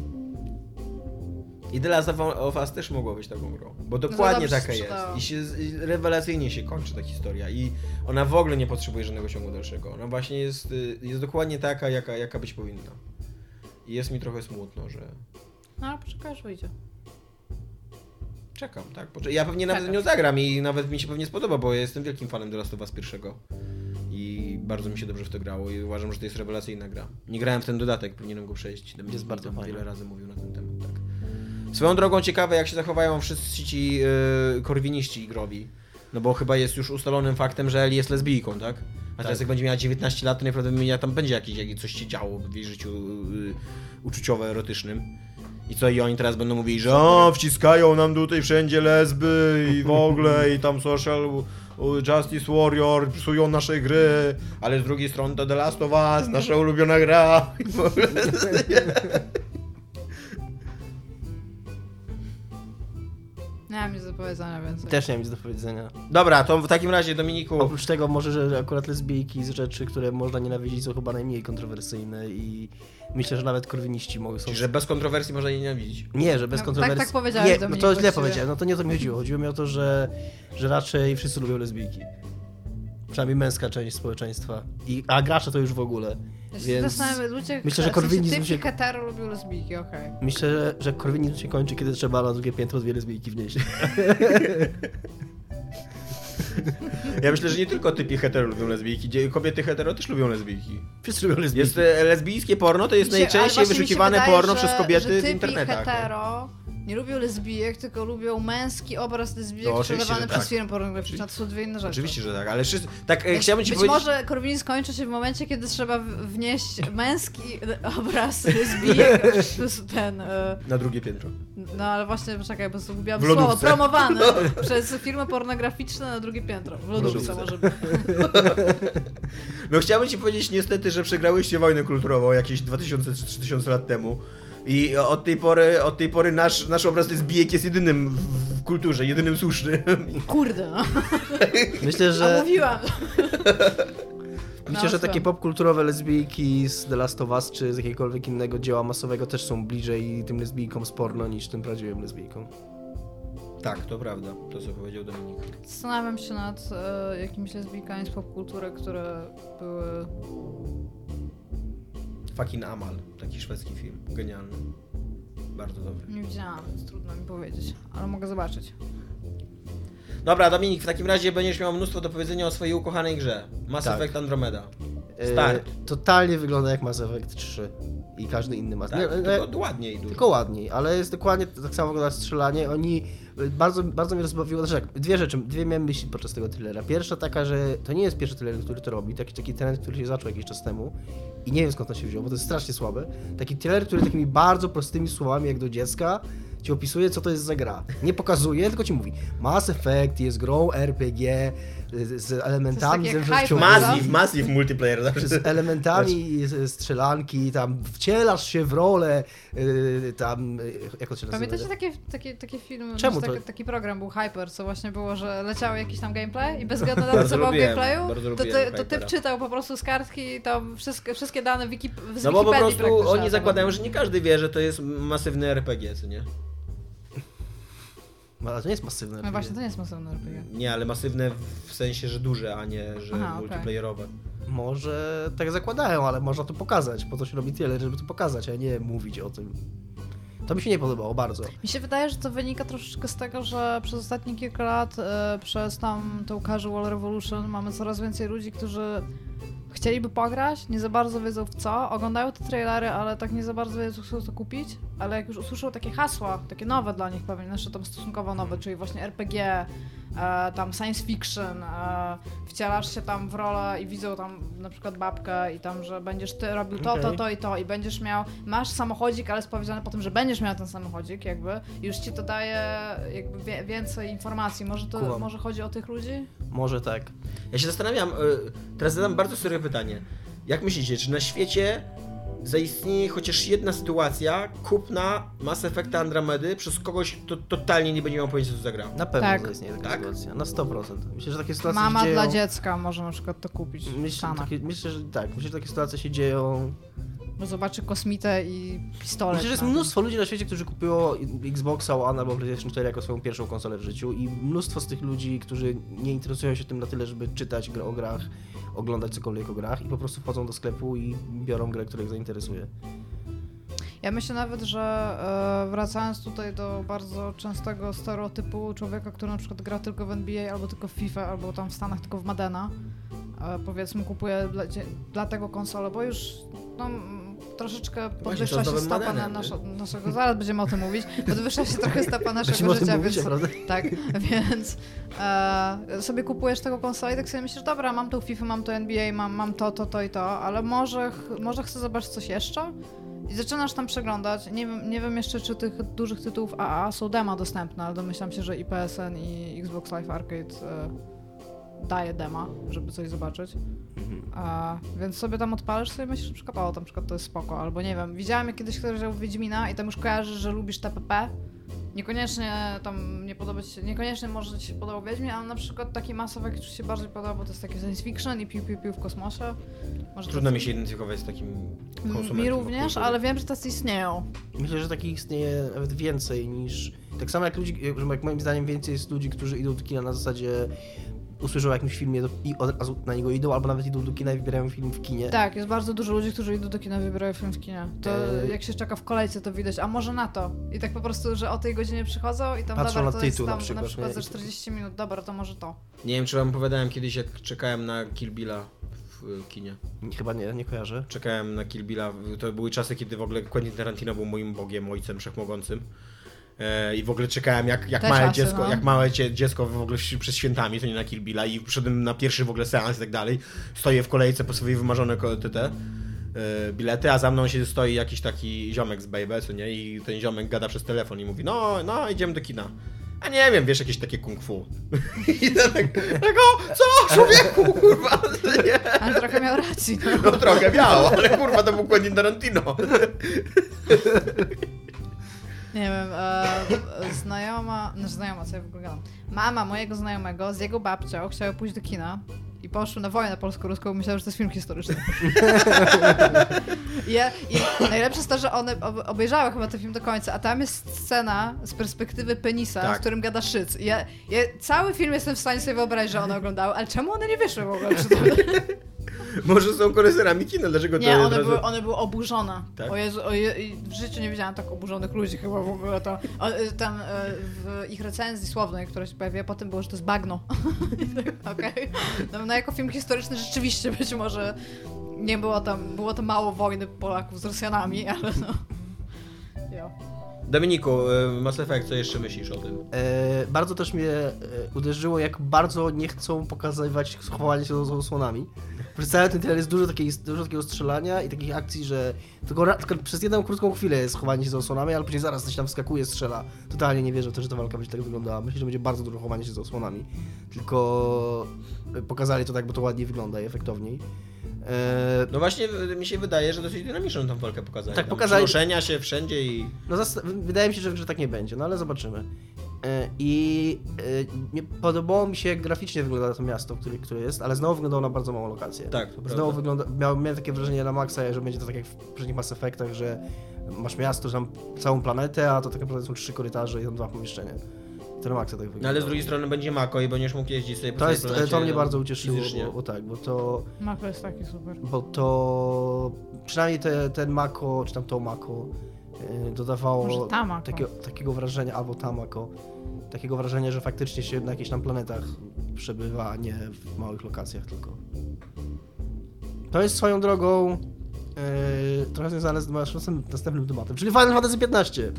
I The Last of Us też mogło być taką grą, bo dokładnie dobrze taka jest. I się i rewelacyjnie się kończy ta historia i ona w ogóle nie potrzebuje żadnego ciągu dalszego. Ona właśnie jest, y, jest dokładnie taka, jaka, jaka być powinna. I jest mi trochę smutno, że No ale poczekaj, aż wyjdzie. czekam, tak. Poczekaj. Ja pewnie nawet Czekasz. nią zagram i nawet mi się pewnie spodoba, bo ja jestem wielkim fanem The Last of Us pierwszego. I bardzo mi się dobrze w to grało i uważam, że to jest rewelacyjna gra. Nie grałem w ten dodatek, powinienem go przejść. Dominik Jest bardzo tam fajny. Wiele razy mówił na ten temat, tak. Swoją drogą ciekawe, jak się zachowają wszyscy ci yy, korwiniści igrowi. No bo chyba jest już ustalonym faktem, że Ellie jest lesbijką, tak? A teraz Tak. jak będzie miała 19 lat, to najprawdopodobniej tam będzie jakieś, jakieś coś się działo w jej życiu yy, uczuciowo-erotycznym. I co, i oni teraz będą mówili, że o, wciskają nam tutaj wszędzie lesby i w ogóle, i tam social justice warrior, psują nasze gry, ale z drugiej strony to The Last of Us, nasza ulubiona gra. I w ogóle. Nie mam nic do powiedzenia więcej. Też nie mam nic do powiedzenia. Dobra, to w takim razie, Dominiku, Oprócz tego może, że akurat lesbijki z rzeczy, które można nienawidzić są chyba najmniej kontrowersyjne i myślę, że nawet korwiniści mogą są... czyli że bez kontrowersji można jej nienawidzić. Nie, że bez No, kontrowersji. tak- tak powiedziałeś, Nie, no to źle właściwie. powiedziałem. No to nie o to mi chodziło. Chodziło mi o to, że, że raczej wszyscy lubią lesbijki. Przynajmniej męska część społeczeństwa. I, a gracze to już w ogóle. Ja się Więc ludzie, myślę, że korwinizm się- hetero lubią lesbijki, okej. myślę, że, że korwinizm się kończy, kiedy trzeba na drugie piętro dwie lesbijki wnieść. Ja myślę, że nie tylko typy hetero lubią lesbijki, kobiety hetero też lubią lesbijki. Wszyscy lubią lesbijki. Jest e, lesbijskie porno, to jest najczęściej wyszukiwane wydaje, porno że- przez że kobiety w typi internetach. hetero nie lubią lesbijek, tylko lubią męski obraz lesbijek No, sprzedawany że przez tak. firmy pornograficzne. To są dwie inne rzeczy. Oczywiście, że tak, ale wszyscy, tak e, chciałbym ci być powiedzieć... może korwinizm skończy się w momencie, kiedy trzeba wnieść męski obraz lesbijek, ten, e, Na drugie piętro. no ale właśnie, poczekaj, bo zgubiłam słowo, promowany przez firmy pornograficzne na drugie piętro. W lodówce może być. No chciałbym ci powiedzieć niestety, że przegrałyście wojnę kulturową jakieś 2000 czy 3000 lat temu. I od tej pory, od tej pory nasz, nasz obraz lesbijek jest jedynym w, kulturze, jedynym słusznym. Kurde, no. Myślę, A że, mówiłam. myślę, No, że takie popkulturowe lesbijki z The Last of Us czy z jakiegokolwiek innego dzieła masowego też są bliżej tym lesbijkom z porno niż tym prawdziwym lesbijkom. Tak, to prawda, to co powiedział Dominik. Zastanawiam się nad e, jakimiś lesbijkami z popkultury, które były... Fucking Amal, taki szwedzki film, genialny. Bardzo dobry. Nie widziałam, więc trudno mi powiedzieć, ale mogę zobaczyć. Dobra, Dominik, w takim razie będziesz miał mnóstwo do powiedzenia o swojej ukochanej grze. Mass Tak. Effect Andromeda. E, Start. totalnie wygląda jak Mass Effect 3 i każdy inny Mass Tak, nie, nie, tylko ładniej dużo. Tylko ładniej, ale jest dokładnie tak samo wygląda strzelanie. Oni y, bardzo, bardzo mnie rozbawiło. Znaczy, tak, dwie rzeczy, dwie miałem myśli podczas tego trailera. Pierwsza taka, że to nie jest pierwszy trailer, który to robi. Taki, taki trend, który się zaczął jakiś czas temu i nie wiem skąd on się wziął, bo to jest strasznie słabe. Taki trailer, który takimi bardzo prostymi słowami, jak do dziecka, ci opisuje, co to jest za gra. Nie pokazuje, tylko ci mówi. Mass Effect jest grą RPG z elementami ze hype, Massive, massive multiplayer zawsze. z elementami z- strzelanki, tam wcielasz się w rolę, yy, tam, yy, jak to się nazywa? Pamiętacie takie, takie, takie filmy, Czemu znaczy to- taki, taki program był Hyper, co właśnie było, że leciał jakiś tam gameplay i bez względu na to, co było w gameplayu, to, to, to typ czytał po prostu z kartki tam wszystkie, wszystkie dane wiki, z No bo po prostu oni zakładają, że nie każdy wie, że to jest masywny RPG, co nie? Ale to nie jest masywne. No właśnie, to nie jest masywne RPG. Nie, ale masywne w sensie, że duże, a nie, że Aha, multiplayerowe. Może tak zakładają, ale można to pokazać. Po to się robi trailer, żeby to pokazać, a nie mówić o tym. To mi się nie podobało bardzo. Mi się wydaje, że to wynika troszeczkę z tego, że przez ostatnie kilka lat, e, przez tam tą Casual Revolution mamy coraz więcej ludzi, którzy chcieliby pograć, nie za bardzo wiedzą w co, oglądają te trailery, ale tak nie za bardzo wiedzą, co to kupić, ale jak już usłyszą takie hasła, takie nowe dla nich pewnie, znaczy tam stosunkowo nowe, czyli właśnie RPG, e, tam science fiction, e, wcielasz się tam w rolę i widzą tam na przykład babkę i tam, że będziesz ty robił to, to, Okej. to i to i będziesz miał, masz samochodzik, ale jest powiedziane po tym, że będziesz miał ten samochodzik jakby i już ci to daje jakby wie, więcej informacji, może to, może chodzi o tych ludzi? Może tak. Ja się zastanawiam, y, teraz zadam bardzo serio pytanie. Jak myślicie, czy na świecie zaistnieje chociaż jedna sytuacja kupna Mass Effecta Andromedy przez kogoś, kto totalnie nie będzie miał pojęcia, co zagra? Na pewno Tak. tak. istnieje taka Tak? sytuacja. Na 100%. Myślę, że takie sytuacje Mama się dzieją... dla dziecka może na przykład to kupić Myślę, takie, myślę, że tak. Myślę, że takie sytuacje się dzieją. bo zobaczy kosmitę i pistolet. Myślę, że jest mnóstwo ludzi na świecie, którzy kupiło Xboxa One albo PlayStation 4 jako swoją pierwszą konsolę w życiu i mnóstwo z tych ludzi, którzy nie interesują się tym na tyle, żeby czytać o grach, oglądać cokolwiek o grach i po prostu wchodzą do sklepu i biorą grę, która ich zainteresuje. Ja myślę nawet, że e, wracając tutaj do bardzo częstego stereotypu człowieka, który na przykład gra tylko w NBA, albo tylko w FIFA, albo tam w Stanach tylko w Madena, e, powiedzmy kupuje dla, dla tego konsolę, bo już no, troszeczkę podwyższa się stopa na nasza, naszego, zaraz będziemy o tym mówić, podwyższa się trochę stopa Będziemy naszego życia, więc prawda? tak, więc e, sobie kupujesz tego konsolę i tak sobie myślisz, dobra, mam tą FIFA, mam to NBA, mam, mam to, to, to i to, ale może, może chcę zobaczyć coś jeszcze? I zaczynasz tam przeglądać. Nie wiem, nie wiem jeszcze, czy tych dużych tytułów AA są dema dostępne, ale domyślam się, że i PSN i Xbox Live Arcade e, daje dema, żeby coś zobaczyć. A, więc sobie tam odpalisz sobie myślisz, na przykład, o, tam przykład to jest spoko, albo nie wiem, widziałem jak kiedyś ktoś grał w Wiedźmina i tam już kojarzysz, że lubisz TPP. Niekoniecznie tam nie podoba się, niekoniecznie może ci się podobał Wiedźmin, ale na przykład taki Mass Effect ci się bardziej podoba, bo to jest taki science fiction i piu piu piu w kosmosie. Może Trudno mi się identyfikować z takim konsumentem. Mi również, ale wiem, że tacy istnieją. Myślę, że takich istnieje nawet więcej niż. Tak samo jak ludzi, że jak moim zdaniem więcej jest ludzi, którzy idą do kina na zasadzie usłyszą o jakimś filmie i od razu na niego idą, albo nawet idą do kina i wybierają film w kinie. Tak, jest bardzo dużo ludzi, którzy idą do kina, wybierają film w kinie. To Eee. jak się czeka w kolejce, to widać, a może na to. I tak po prostu, że o tej godzinie przychodzą i tam Patrzą dobra, na to tytuł jest na tam przykład, na przykład za 40 minut, dobra, to może to. Nie wiem, czy wam opowiadałem kiedyś, jak czekałem na Kill Billa w y, kinie. Chyba nie, nie kojarzę. Czekałem na Kill Billa. To były czasy, kiedy w ogóle Quentin Tarantino był moim bogiem, ojcem wszechmogącym. E, I w ogóle czekałem jak, jak Te małe czasy, dziecko, no. jak małe dziecko w ogóle przed świętami, to nie na Kill Billa i przyszedłem na pierwszy w ogóle seans i tak dalej. Stoję w kolejce po swoje wymarzone te, te e, bilety, a za mną się stoi jakiś taki ziomek z Baby, co nie? I ten ziomek gada przez telefon i mówi, no, no, idziemy do kina. A nie wiem, wiesz, jakieś takie kung fu. I tak, tego, co, człowieku, kurwa, nie. Ale trochę miał racji, no. No trochę miało, ale kurwa to był Quentin Tarantino. Nie wiem, e, znajoma, no znajoma, co ja w ogóle gadam. Mama mojego znajomego z jego babcią chciały pójść do kina i poszły na wojnę polsko-ruską, myślały, że to jest film historyczny. I, I najlepsze jest to, że one ob- obejrzały chyba ten film do końca, a tam jest scena z perspektywy penisa, Tak. w którym gada szyc. I Ja, ja cały film jestem w stanie sobie wyobrazić, że one oglądały, ale czemu one nie wyszły w ogóle? Może są koleserami kina, dlaczego to Nie, one razu... były, one były oburzone. Tak? O Jezu, o Je w życiu nie widziałam tak oburzonych ludzi chyba w ogóle. To, o, y, tam y, w ich recenzji słownej, która się pojawiła, potem było, że to jest bagno. Okej. No, no jako film historyczny rzeczywiście być może nie było tam, było to mało wojny Polaków z Rosjanami, ale no. Jo. Dominiku, y, Mass Effect, co jeszcze myślisz o tym? E, bardzo też mnie e, uderzyło, jak bardzo nie chcą pokazywać schowania się za osłonami. Przez cały ten trailer jest dużo, takiej, dużo takiego strzelania i takich akcji, że tylko, tylko przez jedną krótką chwilę jest chowanie się za osłonami, ale później zaraz coś tam wskakuje, strzela. Totalnie nie wierzę w to, że ta walka będzie tak wyglądała. Myślę, że będzie bardzo dużo chowania się za osłonami. Tylko e, pokazali to tak, bo to ładniej wygląda i efektowniej. E, No właśnie mi się wydaje, że dosyć dynamiczną tą walkę pokazali. Tak, Tam pokazali- Przenoszenia się wszędzie i... No wydaje mi się, że, że tak nie będzie, no ale zobaczymy. E, I e, nie podobało mi się jak graficznie wygląda to miasto, które, które jest, ale znowu wyglądało na bardzo małą lokację. Tak, to. Znowu wygląda, miał, miałem takie wrażenie na maksa, że będzie to tak jak w poprzednich Mass Effectach, że masz miasto, że tam całą planetę, a to tak naprawdę są trzy korytarze i tam dwa pomieszczenia. To na maksa tak wygląda. No ale z drugiej strony będzie Mako i będziesz mógł jeździć sobie po To, jest, to mnie bardzo ucieszyło, bo, bo tak, bo to, Mako jest taki super. bo to przynajmniej te, ten Mako, czy tam to Mako e, dodawało Może ta Mako. takiego, wrażenia, albo Tamako, takiego wrażenia, że faktycznie się na jakichś tam planetach przebywa, a nie w małych lokacjach tylko. To jest swoją drogą e, trochę związane z naszym następnym tematem, czyli Final Fantasy XV,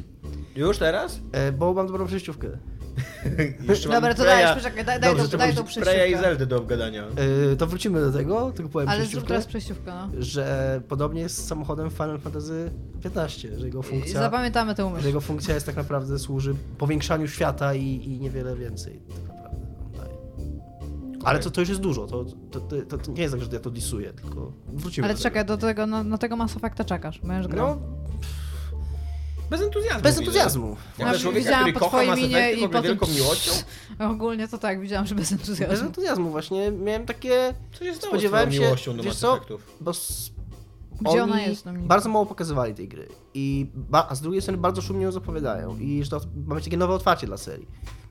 Już teraz? e, bo mam dobrą przejściówkę. Jeszcze Dobra, to Preya- dajesz, poczekaj, daj, daj, Dobrze, tą- to daj tą Preya i przejściówkę. Do obgadania. E, to wrócimy do tego, tylko powiem Ale zrób przejściówkę, teraz przejściówkę, no. że podobnie jest z samochodem Final Fantasy XV, że jego I funkcja, zapamiętamy tę że umysł. jego funkcja jest tak naprawdę służy powiększaniu świata i, i niewiele więcej tak naprawdę on daje. Ale to, to już jest dużo, to, to, to, to nie jest tak, że ja to disuję, tylko wrócimy Ale do czekaj, do tego, na, na tego Mass Effecta czekasz, będziesz tego. grał. No, Bez entuzjazmu. bez entuzjazmu. Jak No, człowieka, widziałam który po kocha Mass i w ogóle po tym- wielką miłością. Ogólnie to tak, widziałam, że bez Bez entuzjazmu. entuzjazmu właśnie, miałem takie, Co się stało Spodziewałem z się- miłością do Mass? Effectów? bo Gdzie oni ona jest, Dominika? bardzo mało pokazywali tej gry i ba- a z drugiej strony bardzo szumnie ją zapowiadają i że to mamy takie nowe otwarcie dla serii.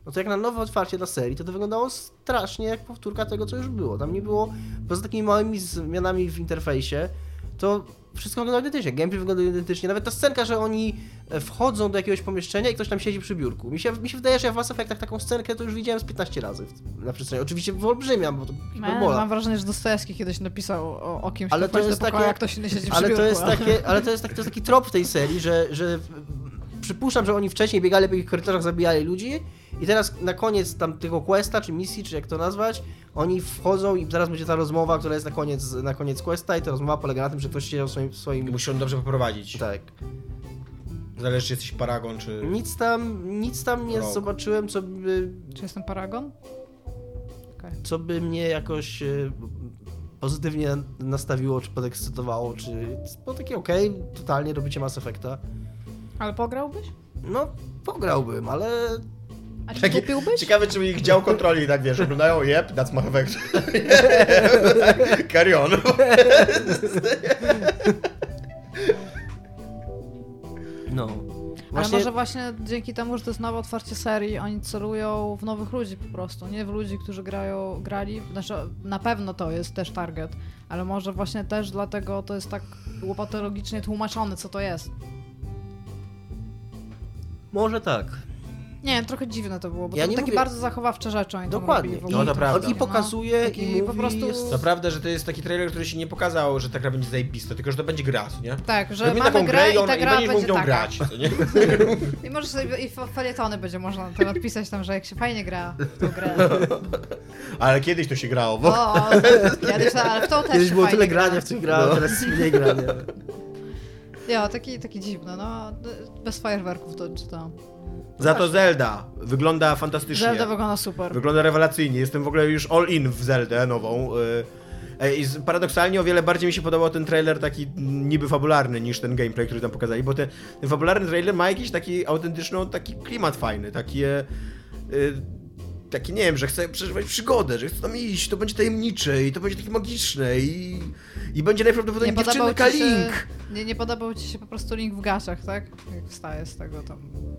No to jak na nowe otwarcie dla serii, to to wyglądało strasznie jak powtórka tego, co już było. Tam nie było, poza takimi małymi zmianami w interfejsie, to wszystko wygląda identycznie. Gameplay wygląda identycznie. Nawet ta scenka, że oni e, wchodzą do jakiegoś pomieszczenia i ktoś tam siedzi przy biurku. Mi się, mi się wydaje, że ja w Mass Effectach taką scenkę to już widziałem z 15 razy w, na przestrzeni. Oczywiście wyolbrzymiam, bo to Man, hiperbola. mam wrażenie, że Dostojewski kiedyś napisał o, o kimś, Ale to jest pokoju, takie- jak ktoś inny siedzi przy Ale to biurku, jest takie, ale to jest taki, to jest taki trop tej serii, że, że przypuszczam, że oni wcześniej biegali po ich korytarzach, zabijali ludzi i teraz na koniec tam tego questa, czy misji, czy jak to nazwać, oni wchodzą i zaraz będzie ta rozmowa, która jest na koniec, na koniec questa i ta rozmowa polega na tym, że ktoś siedział w swoim... swoim musisz on dobrze poprowadzić. tak. Zależy, czy jesteś paragon, czy... Nic tam, nic tam nie Rok. zobaczyłem, co by, Czy jestem paragon? Okej. co by mnie jakoś e, pozytywnie nastawiło, czy podekscytowało, czy... Było takie okej, totalnie robicie Mass Effecta. Ale pograłbyś? No, pograłbym, ale A czy Takie- kupiłbyś? Ciekawe, czy ich dział kontroli tak wiesz, oglądają, yep, that's my effect. Carry on. No. Ale może właśnie dzięki temu, że to jest nowe otwarcie serii, oni celują w nowych ludzi po prostu, nie w ludzi, którzy grają, grali, znaczy na pewno to jest też target, ale może właśnie też dlatego to jest tak łopatologicznie tłumaczone, co to jest. Może tak. Nie wiem, trochę dziwne to było, bo Ja to nie takie mówię- bardzo zachowawcze rzeczy oni Dokładnie. robili w I, ogóle. No to prawda. on i pokazuje, Taki i mówi, po prostu- jest... To prawda, że to jest taki trailer, który się nie pokazał, że ta gra będzie zajebista, tylko że to będzie gra, nie? Tak, że Robimy mamy taką grę i, i ta i gra będziesz mógł będzie taka. grać, co nie? I możesz sobie i fe- felietony będzie można to napisać tam, że jak się fajnie gra w tą grę. Ale kiedyś to się grało, bo... O, kiedyś, ale w tą też Kiedyś było tyle gra. grania w tych grach, No. teraz mniej grania. Ja, taki, taki dziwny, no. Bez fajerwerków to czytam. Za to Zelda wygląda fantastycznie. Zelda wygląda super. Wygląda rewelacyjnie. Jestem w ogóle już all in w Zeldę nową. y, e, I paradoksalnie o wiele bardziej mi się podobał ten trailer taki niby fabularny niż ten gameplay, który tam pokazali, bo ten, ten fabularny trailer ma jakiś taki autentyczny, taki klimat fajny, takie... Taki, nie wiem, że chcę przeżywać przygodę, że chcę tam iść, to będzie tajemnicze i to będzie takie magiczne i, i będzie najprawdopodobniej podobał dziewczynka się, Link. nie, nie podobał ci się po prostu link w gaciach, tak? Jak wstaje z tego tam.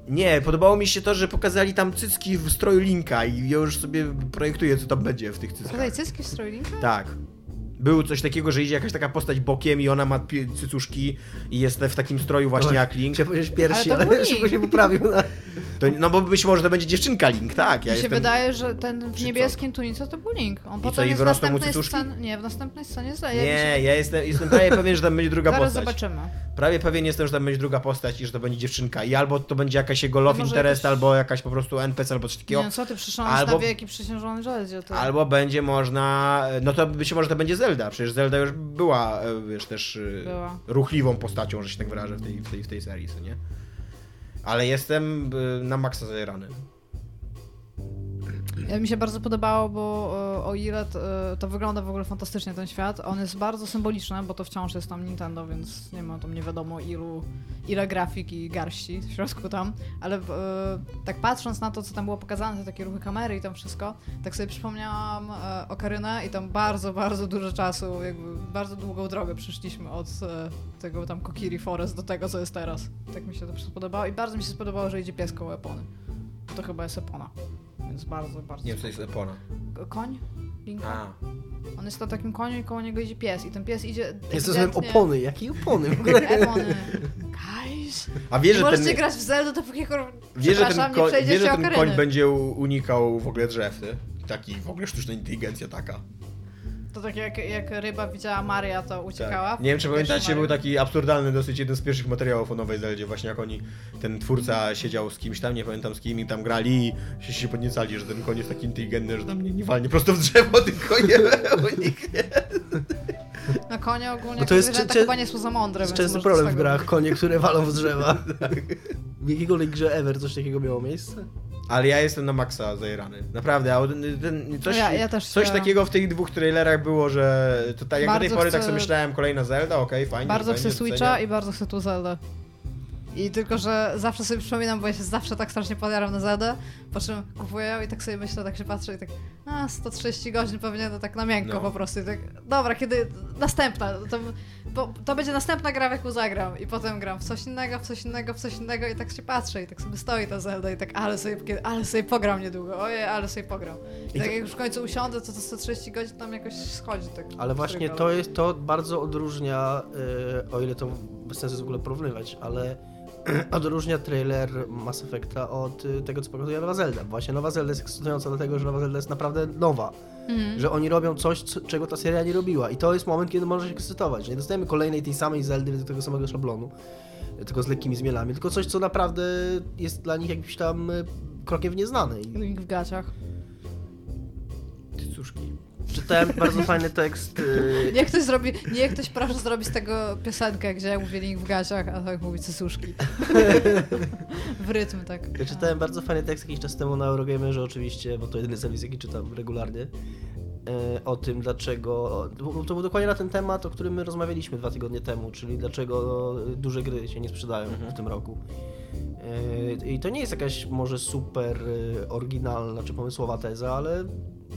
Nie, podobało mi się to, że pokazali tam cycki w stroju Linka i ja już sobie projektuję, co tam będzie w tych cyckach. Tutaj cycki w stroju linka? Tak. Było coś takiego, że idzie jakaś taka postać bokiem i ona ma cycuszki i jest w takim stroju właśnie jak Link. Chciałem powiedzieć piersi, Ale ale, szybko się poprawił. Na... To, no bo być może to będzie dziewczynka Link, tak. Ja Mi się jestem... wydaje, że ten w niebieskim tunice to był link. On potem jest w następnej scenie. Nie, w następnej scenie zdaje. Nie, ja jestem, jestem prawie pewien, że tam będzie druga Zaraz postać. zobaczymy. Prawie pewien jestem, że tam będzie druga postać i że to będzie dziewczynka. I albo to będzie jakaś jego love interest, albo jakaś po prostu NPC, albo coś takiego. Nie, no co ty przyszłeś Albo- na wieki przysiężony żeldzie, to... Albo będzie można. No to być może to będzie Zelda. Przecież Zelda już była, e, wiesz, też e, Była. ruchliwą postacią, że się tak wyrażę w tej, w tej, w tej serii, co nie? Ale jestem e, na maksa zajerany. Ja mi się bardzo podobało, bo e, o ile t- e, to wygląda w ogóle fantastycznie ten świat, on jest bardzo symboliczny, bo to wciąż jest tam Nintendo, więc nie ma tam nie wiadomo ilu, ile grafik i garści w środku tam, ale e, tak patrząc na to, co tam było pokazane, te takie ruchy kamery i tam wszystko, tak sobie przypomniałam e, Okarynę i tam bardzo, bardzo dużo czasu, jakby bardzo długą drogę przyszliśmy od tego tam Kokiri Forest do tego, co jest teraz. Tak mi się to spodobało i bardzo mi się spodobało, że idzie pies koło Epony. To chyba jest Epona. Więc bardzo, bardzo. Nie wiem, co to jest Epona. Koń? Linka? A. On jest na takim koniu i koło niego idzie pies. I ten pies idzie. Jest to ewidentnie- opony. Jakie opony w ogóle? Epony. Guys. A wiesz, że możecie ten, grać w Zelda, dopóki wiesz, że ten, koń, przejdziecie że ten koń będzie unikał w ogóle drzew, ty? Taki w ogóle sztuczna inteligencja taka. To tak jak, jak ryba widziała Maria, to uciekała. Tak. Nie wiem, czy pamiętacie, był taki absurdalny dosyć jeden z pierwszych materiałów o Nowej Zeldzie, właśnie jak oni, ten twórca siedział z kimś tam, nie pamiętam z kim, i tam grali i się, się podniecali, że ten koń jest taki inteligentny, że tam nie, nie walnie prosto w drzewo, tylko nie uniknie. No konie ogólnie No to jest jest, czy- czy- chyba nie są za mądre, To jest problem w grach, konie, które walą w drzewa. W jakiejkolwiek grze ever coś takiego miało miejsce? Ale ja jestem na maksa zajrany. Naprawdę, a ten, coś, ja- ja coś takiego w tych dwóch trailerach było, że to tak, jak do tej Bardzo pory tak chcę- sobie myślałem, kolejna Zelda, okej, fajnie. Bardzo chcę Switcha i bardzo chcę tu Zelda. I tylko, że zawsze sobie przypominam, bo ja się zawsze tak strasznie podjaram na Zeldę, po czym kupuję i tak sobie myślę, tak się patrzę i tak a, 130 godzin pewnie to tak na miękko No. po prostu. I tak, dobra, kiedy następna, to, bo, to będzie następna gra, w jaką zagram. I potem gram w coś innego, w coś innego, w coś innego i tak się patrzę i tak sobie stoi ta Zelda i tak, ale sobie, ale sobie pogram niedługo, ojej, ale sobie pogram. I, I tak to- jak już w końcu usiądę, to to 130 godzin tam jakoś schodzi. Tak, Ale właśnie to jest, to bardzo odróżnia, y, o ile to bez sensu jest w ogóle porównywać, ale odróżnia trailer Mass Effecta od y, tego, co pokazuje Nowa Zelda. Właśnie Nowa Zelda jest ekscytująca dlatego, że Nowa Zelda jest naprawdę nowa. Mhm. Że oni robią coś, co, czego ta seria nie robiła. I to jest moment, kiedy można się ekscytować. Nie dostajemy kolejnej tej samej Zeldy według tego samego szablonu, y, tylko z lekkimi zmianami, tylko coś, co naprawdę jest dla nich jakimś tam y, krokiem w Link w gaciach. Ty cóżki. Czytałem bardzo fajny tekst y, Niech ktoś zrobi, niech ktoś proszę zrobić z tego piosenkę, gdzie mówi link w gaciach, a tak mówi cycuszki. w rytm tak. Ja czytałem bardzo fajny tekst jakiś czas temu na Eurogamerze oczywiście, bo to jedyny serwis, jaki czytam regularnie, o tym dlaczego, to był dokładnie na ten temat, o którym my rozmawialiśmy dwa tygodnie temu, czyli dlaczego duże gry się nie sprzedają w tym roku. E, I to nie jest jakaś może super e, oryginalna czy pomysłowa teza, ale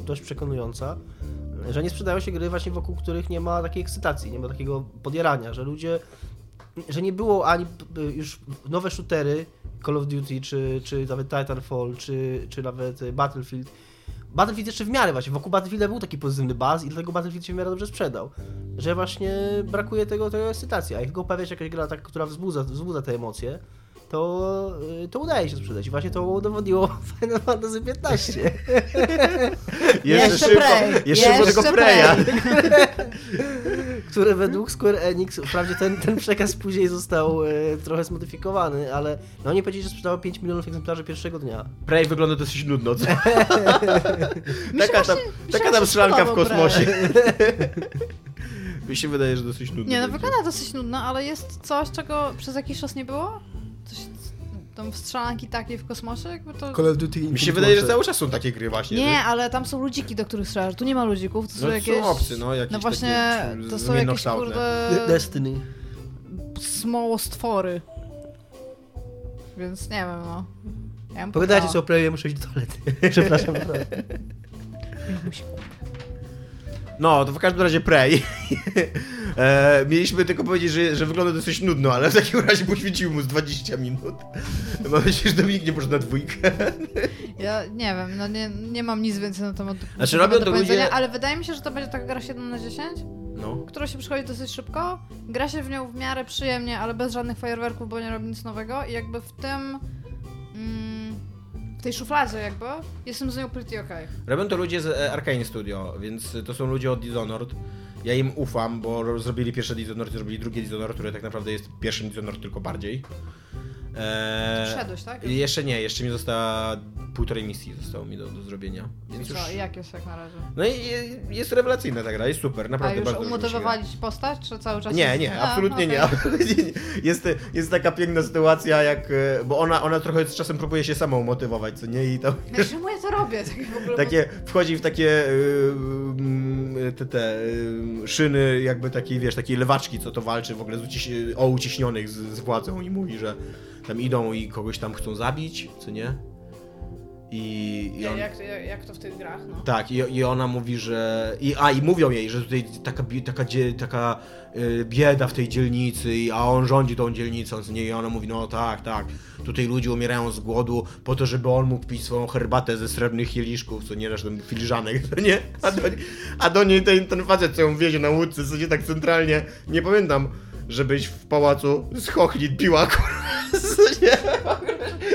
dość przekonująca, że nie sprzedają się gry właśnie wokół których nie ma takiej ekscytacji, nie ma takiego podjarania, że ludzie że nie było ani już nowe shootery Call of Duty, czy, czy nawet Titanfall, czy, czy nawet Battlefield. Battlefield jeszcze w miarę właśnie, wokół Battlefielda był taki pozytywny baz i dlatego Battlefield się w miarę dobrze sprzedał. Że właśnie brakuje tego, tego ekscytacji, a jak tylko pojawia się jakaś gra, tak, która wzbudza, wzbudza te emocje, to, y, to udaje się sprzedać. I właśnie to udowodniło Final Fantasy 15. Jeszcze szybko, Prey, jeszcze jeszcze tylko Preya. które według Square Enix, wprawdzie ten, ten przekaz później został e, trochę zmodyfikowany, ale no oni powiedzieli, że sprzedało 5 milionów egzemplarzy pierwszego dnia. Prey wygląda dosyć nudno, co? Taka tam, taka tam strzelanka w kosmosie. Mi się wydaje, że dosyć nudno. Nie, no będzie. wygląda dosyć nudno, ale jest coś, czego przez jakiś czas nie było? Tam strzelanki takiej w kosmosie? Jakby to... of Duty Mi się wydaje, że cały czas są takie gry właśnie. Nie, że- ale tam są ludziki, do których strzelasz. Tu nie ma ludzików, to są No jakieś... są obcy, no, jakieś No właśnie, takie to są jakieś kurde... Destiny. smołostwory. Więc nie wiem, no. Ja Pogadajcie sobie o Prewie, muszę iść do toalety. Przepraszam. No, to w każdym razie Prey. e, mieliśmy tylko powiedzieć, że, że wygląda dosyć nudno, ale w takim razie poświęcił mu z 20 minut. Mam nadzieję, że Dominik nie może na dwójkę. Ja nie wiem, no nie, nie mam nic więcej na temat Znaczy, na robią do to ludzie- ale wydaje mi się, że to będzie taka gra 7 na 10, No. która się przychodzi dosyć szybko. Gra się w nią w miarę przyjemnie, ale bez żadnych fajerwerków, bo nie robi nic nowego i jakby w tym... Mm, w tej szufladzie jakby jestem z nią pretty okay. Robią to ludzie z e, Arkane Studio, więc to są ludzie od Dishonored. Ja im ufam, bo ro- zrobili pierwsze Dishonored, zrobili drugie Dishonored, które tak naprawdę jest pierwszym Dishonored, tylko bardziej. Eee, tak? Jeszcze nie, jeszcze mi została półtorej misji zostało mi do, do zrobienia. Więc Co, już... jak jest jak na razie? No i je- jest rewelacyjna ta gra, jest super, A naprawdę już bardzo umotywowali postać, czy cały czas Nie, jest... nie, A, absolutnie nie. okej. absolutnie nie. Jest, jest taka piękna sytuacja, jak. e, Bo ona, ona trochę z czasem próbuje się sama umotywować, co nie? I tam. Ja czemu ja to robię? Tak w ogóle, Takie, wchodzi w takie y, mm, te, te y, szyny, jakby takiej, wiesz, takiej lewaczki, co to walczy w ogóle z uciś o uciśnionych z, z władzą i mówi, że tam idą i kogoś tam chcą zabić, co nie? I, i on, jak, jak, jak to w tych grach, no. tak, i, i ona mówi, że. I, a i mówią jej, że tutaj taka, taka, taka y, bieda w tej dzielnicy, i- a on rządzi tą dzielnicą, nie? I ona mówi, no tak, tak. Tutaj ludzie umierają z głodu po to, żeby on mógł pić swoją herbatę ze srebrnych kieliszków, co nie, zresztą filiżanek, co nie? A do, a do niej ten, ten facet, co ją wiezie na łódce, co nie tak centralnie, nie pamiętam, żebyś w pałacu z kurwa, co nie?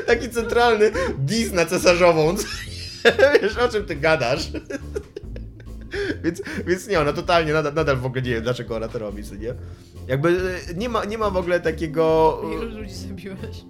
Taki centralny dis na cesarzową? Wiesz, o czym ty gadasz? Więc, więc nie, ona totalnie, nadal, nadal w ogóle nie wiem, dlaczego ona to robi, co nie? Jakby e, nie ma, nie ma w ogóle takiego... Ilu ludzi zabiłeś?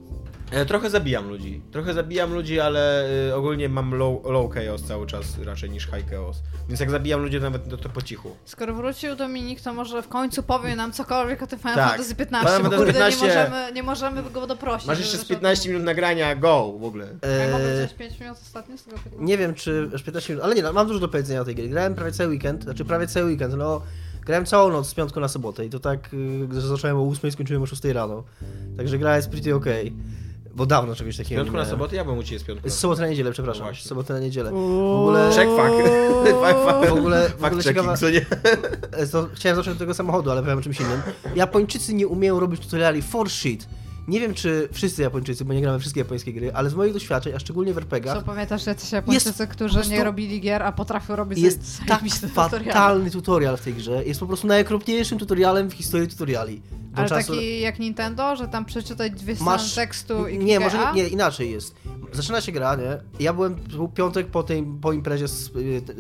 E, Trochę zabijam ludzi. Trochę zabijam ludzi, ale y, ogólnie mam low, low chaos cały czas raczej niż high chaos. Więc jak zabijam ludzi, to nawet to, to po cichu. Skoro wrócił Dominik, to może w końcu powie nam cokolwiek o tym Final Tak. Fantasy 15, Final bo Fantasy kurde, 15. nie możemy, nie możemy go doprosić. Masz jeszcze z zaczął- 15 minut nagrania, go w ogóle. Ja mogę Eee, wziąć 5 minut ostatnio z tego 15? nie wiem, czy aż 15 minut, ale nie, no, mam dużo do powiedzenia o tej gry. Grałem prawie cały weekend, znaczy prawie cały weekend, no grałem całą noc z piątku na sobotę i to tak, y, że zacząłem o 8 i skończyłem o 6 rano. Także gra jest pretty okej. Bo dawno czegoś takiego Piątku nie na sobotę? Ja bym u ciebie z piątku. Z soboty na niedzielę, przepraszam. No soboty na niedzielę. W ogóle- Check fuck. fuck, fuck. W ogóle, w ogóle ciekawa, co nie? E, to chciałem zacząć od tego samochodu, ale powiem o czymś innym. Japończycy nie umieją robić tutoriali for shit. Nie wiem, czy wszyscy Japończycy, bo nie gramy wszystkie japońskie gry, ale z moich doświadczeń, a szczególnie w RPGach, Co pamiętasz, jacyś Japończycy, którzy prostu- nie robili gier, a potrafią robić jest tak fatalny tutorial w tej grze. Jest po prostu najokropniejszym tutorialem w historii tutoriali. Do Ale czasu- taki jak Nintendo, że tam przeczytać dwie strony tekstu i Nie, może nie, inaczej jest. Zaczyna się gra, nie? Ja byłem był piątek po tej po imprezie z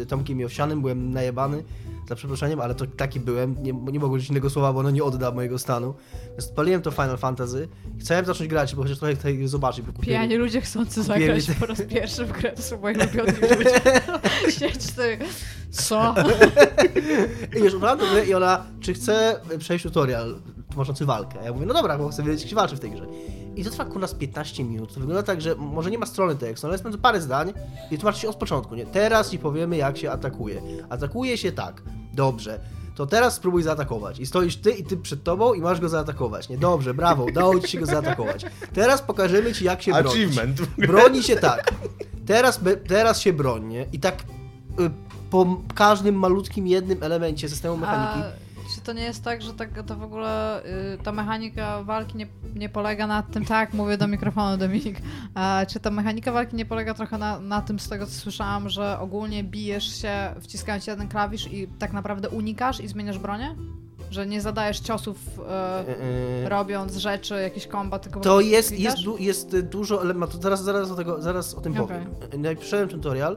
y, Tomkiem i Owsianym, byłem najebany, za przeproszeniem, ale to taki byłem, nie, nie mogę użyć innego słowa, bo ono nie odda mojego stanu. Więc Spaliłem to Final Fantasy, chciałem zacząć grać, bo chociaż trochę tej zobaczyć, bo kupiłem... Pijani ludzie chcący zagrać te- po raz pierwszy w grę, to są moi ulubioni ludzie. Co? I już ubrałem grę i ona, czy chce przejść tutorial tłumaczący walkę. A ja mówię, no dobra, bo chcę wiedzieć, jak się walczy w tej grze. I to trwa kurwa z 15 minut. To wygląda tak, że może nie ma strony tekstu, ale jest między parę zdań i tłumaczy się od początku, nie? Teraz ci powiemy, jak się atakuje. Atakuje się tak. Dobrze. To teraz spróbuj zaatakować. I stoisz ty i ty przed tobą i masz go zaatakować. Nie, dobrze, brawo, udało ci się go zaatakować. Teraz pokażemy ci, jak się bronić. Achievement. Broni się tak. Teraz, teraz się broń, nie? I tak y, po każdym malutkim jednym elemencie systemu mechaniki. A to nie jest tak, że tak, to w ogóle y, ta mechanika walki nie, nie polega na tym, tak, mówię do mikrofonu Dominik, czy ta mechanika walki nie polega trochę na, na tym, z tego co słyszałam, że ogólnie bijesz się wciskając jeden klawisz i tak naprawdę unikasz i zmieniasz bronię? Że nie zadajesz ciosów y, Yy, robiąc rzeczy, jakieś komba, tylko To jest, jest, du, jest dużo elementów. Zaraz, zaraz, o tego, zaraz o tym Okej. powiem. No i przeszedłem tutorial.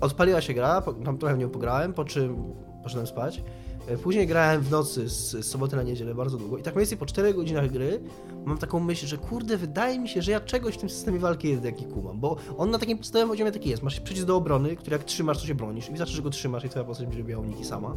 Odpaliła się gra, tam trochę w nią pograłem, po czym poszedłem spać. Yy, Później grałem w nocy z, soboty na niedzielę bardzo długo i tak mniej więcej po 4 godzinach gry mam taką myśl, że kurde, wydaje mi się, że ja czegoś w tym systemie walki jednak nie kumam, bo on na takim podstawowym poziomie taki jest. Masz przycisk do obrony, który jak trzymasz, to się bronisz i wystarczy, że go trzymasz i twoja postać będzie robiła uniki sama.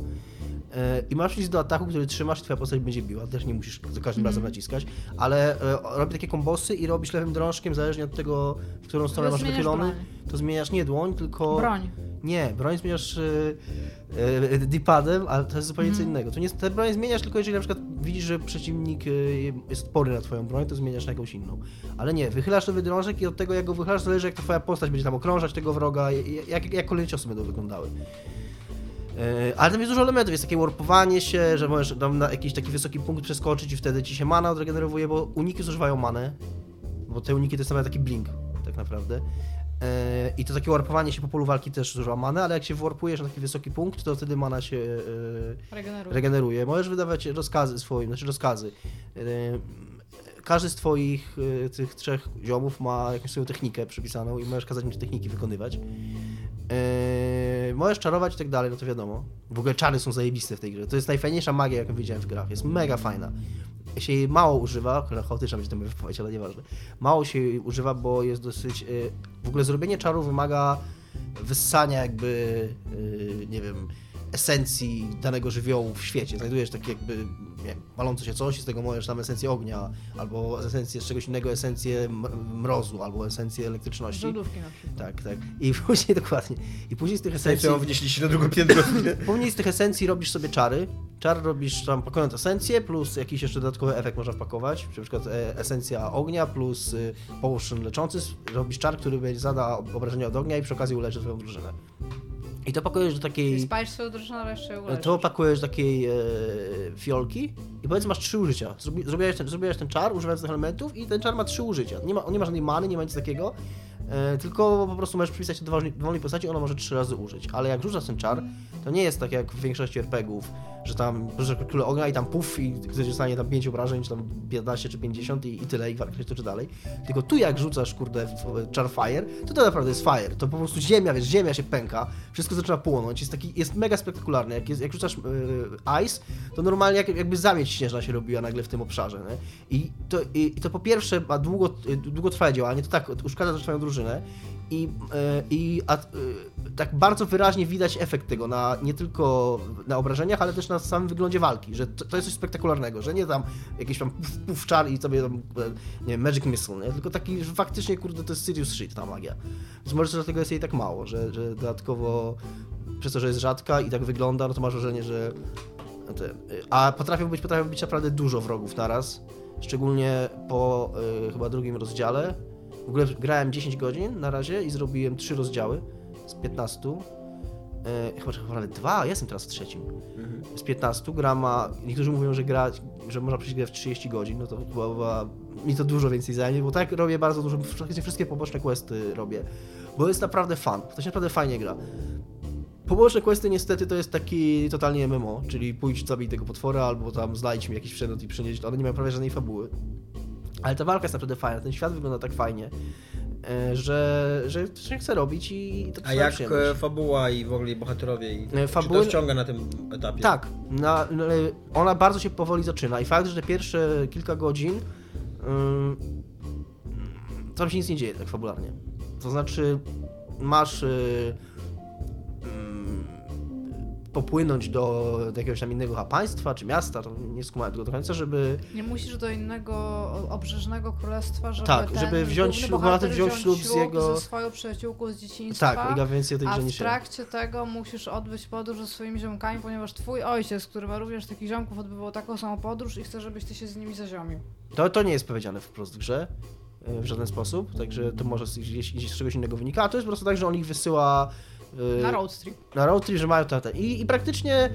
E, I masz przycisk do ataku, który trzymasz i twoja postać będzie biła. Też nie musisz za każdym razem naciskać, ale e, robi takie kombosy i robisz lewym drążkiem, zależnie od tego, w którą stronę masz wychylony, broń. to zmieniasz nie dłoń, tylko... Broń. Nie, broń zmieniasz e, D-padem, ale to jest zupełnie co Mhm. innego. To nie, te broń zmieniasz tylko jeżeli na przykład widzisz, że przeciwnik jest pory na twoją broń, to zmieniasz na jakąś inną. Ale nie, wychylasz lewy drążek i od tego jak go wychylasz zależy jak twoja postać będzie tam okrążać tego wroga, jak, jak kolejne ciosy będą wyglądały. E, Ale tam jest dużo elementów, jest takie warpowanie się, że możesz tam na jakiś taki wysoki punkt przeskoczyć i wtedy ci się mana odregenerowuje, bo uniki zużywają manę, bo te uniki to jest nawet taki blink tak naprawdę. E, I to takie warpowanie się po polu walki też zużywa manę, ale jak się warpujesz na taki wysoki punkt, to wtedy mana się e, Regeneruj. regeneruje. Możesz wydawać rozkazy swoim, znaczy rozkazy. Każdy z twoich tych trzech ziomów ma jakąś swoją technikę przypisaną i możesz kazać im te techniki wykonywać. E, możesz czarować i tak dalej, no to wiadomo. W ogóle czary są zajebiste w tej grze. To jest najfajniejsza magia, jaką widziałem w grach. Jest mega fajna. Się jej mało używa, chaotyczna będzie to moja wypowiedź, ale nieważne. Mało się jej używa, bo jest dosyć... e, W ogóle zrobienie czaru wymaga wyssania jakby, e, nie wiem, esencji danego żywiołu w świecie. Znajdujesz takie jakby, nie wiem, palące się coś i z tego możesz tam esencję ognia, albo esencję z czegoś innego, esencję mrozu, albo esencję elektryczności. Żołdówki na przykład. Tak, tak. I później dokładnie. I później z tych esencji. Esencją wnieśliście na drugie piętro. Później z tych esencji robisz sobie czary. Czar robisz tam pakując esencję, plus jakiś jeszcze dodatkowy efekt można wpakować. Na przykład e, esencja ognia plus y, potion leczący. Robisz czar, który będzie zada obrażenia od ognia i przy okazji uleczy swoją drużynę. I to pakujesz do takiej. spalisz swoją drużynę, ale jeszcze ją uleczysz. To pakujesz do takiej e, fiolki i powiedzmy masz trzy użycia. Zrobi, zrobiłeś, ten, zrobiłeś ten czar, używając tych elementów i ten czar ma trzy użycia. Nie ma, on nie ma żadnej many, nie ma nic takiego, e, tylko po prostu możesz przypisać do dowolnej, dowolnej postaci, ona może trzy razy użyć. Ale jak rzucasz ten czar, to nie jest tak jak w większości RPGów, że tam rzucasz kulę ognia i tam puf i ktoś dostanie tam 5 obrażeń, czy tam 15 czy 50 i, i tyle, i ktoś toczy dalej. Tylko tu jak rzucasz, kurde, w- w char fire, to to naprawdę jest fire. To po prostu ziemia, wiesz, ziemia się pęka, wszystko zaczyna płonąć, jest taki, jest mega spektakularny. Jak, jest, jak rzucasz yy, ice, to normalnie jak, jakby zamieć śnieżna się robiła nagle w tym obszarze, nie? I to, i, to po pierwsze ma długo, y, długotrwałe działanie, to tak uszkadza twoją drużynę i, y, i a, tak bardzo wyraźnie widać efekt tego na, nie tylko na obrażeniach, ale też na samym wyglądzie walki, że to, to jest coś spektakularnego, że nie tam jakiś tam puf, puf czar i sobie tam, e, nie wiem, magic missile, nie? tylko taki, że faktycznie, kurde, to jest serious shit ta magia. Więc może dlatego jest jej tak mało, że, że dodatkowo przez to, że jest rzadka i tak wygląda, no to masz wrażenie, że te, a potrafią być, potrafią być naprawdę dużo wrogów naraz, szczególnie po y, chyba drugim rozdziale. W ogóle grałem 10 godzin na razie i zrobiłem 3 rozdziały z 15. Y, chyba, chyba nawet dwa, jestem teraz w trzecim. Z 15 gra ma, niektórzy mówią, że gra, że można przejść grę w 30 godzin, no to chyba, chyba mi to dużo więcej zajmie, bo tak robię bardzo dużo, wszystkie poboczne questy robię, bo jest naprawdę fan, to się naprawdę fajnie gra. Poboczne questy niestety to jest taki totalnie MMO, czyli pójdź zabij tego potwora albo tam znajdź mi jakiś przedmiot i przynieść, one nie mają prawie żadnej fabuły. Ale ta walka jest naprawdę fajna, ten świat wygląda tak fajnie, e, że, że się chce robić i to A jak przyjemność. e, fabuła i w ogóle bohaterowie i E, czy fabuły- to wciąga na tym etapie? Tak, na, na, ona bardzo się powoli zaczyna i fakt, że te pierwsze kilka godzin ym, tam się nic nie dzieje tak fabularnie. To znaczy masz y, ym, popłynąć do, do jakiegoś tam innego państwa czy miasta, to nie skumałem tego do końca, żeby Nie musisz do innego obrzeżnego królestwa, żeby Tak, żeby wziąć ślub, wziąć wziąć ślub z jego- ze swoją przyjaciółką z dzieciństwa. tak, Liga więcej o tej A w trakcie tego musisz odbyć podróż ze swoimi ziomkami, ponieważ twój ojciec, który ma również takich ziomków, odbywał taką samą podróż i chce, żebyś ty się z nimi zaziomił. To, to nie jest powiedziane wprost w grze y, w żaden sposób, także to może gdzieś, gdzieś z czegoś innego wynika, a to jest po prostu tak, że on ich wysyła Na road trip. na road trip, że mają te, I, i praktycznie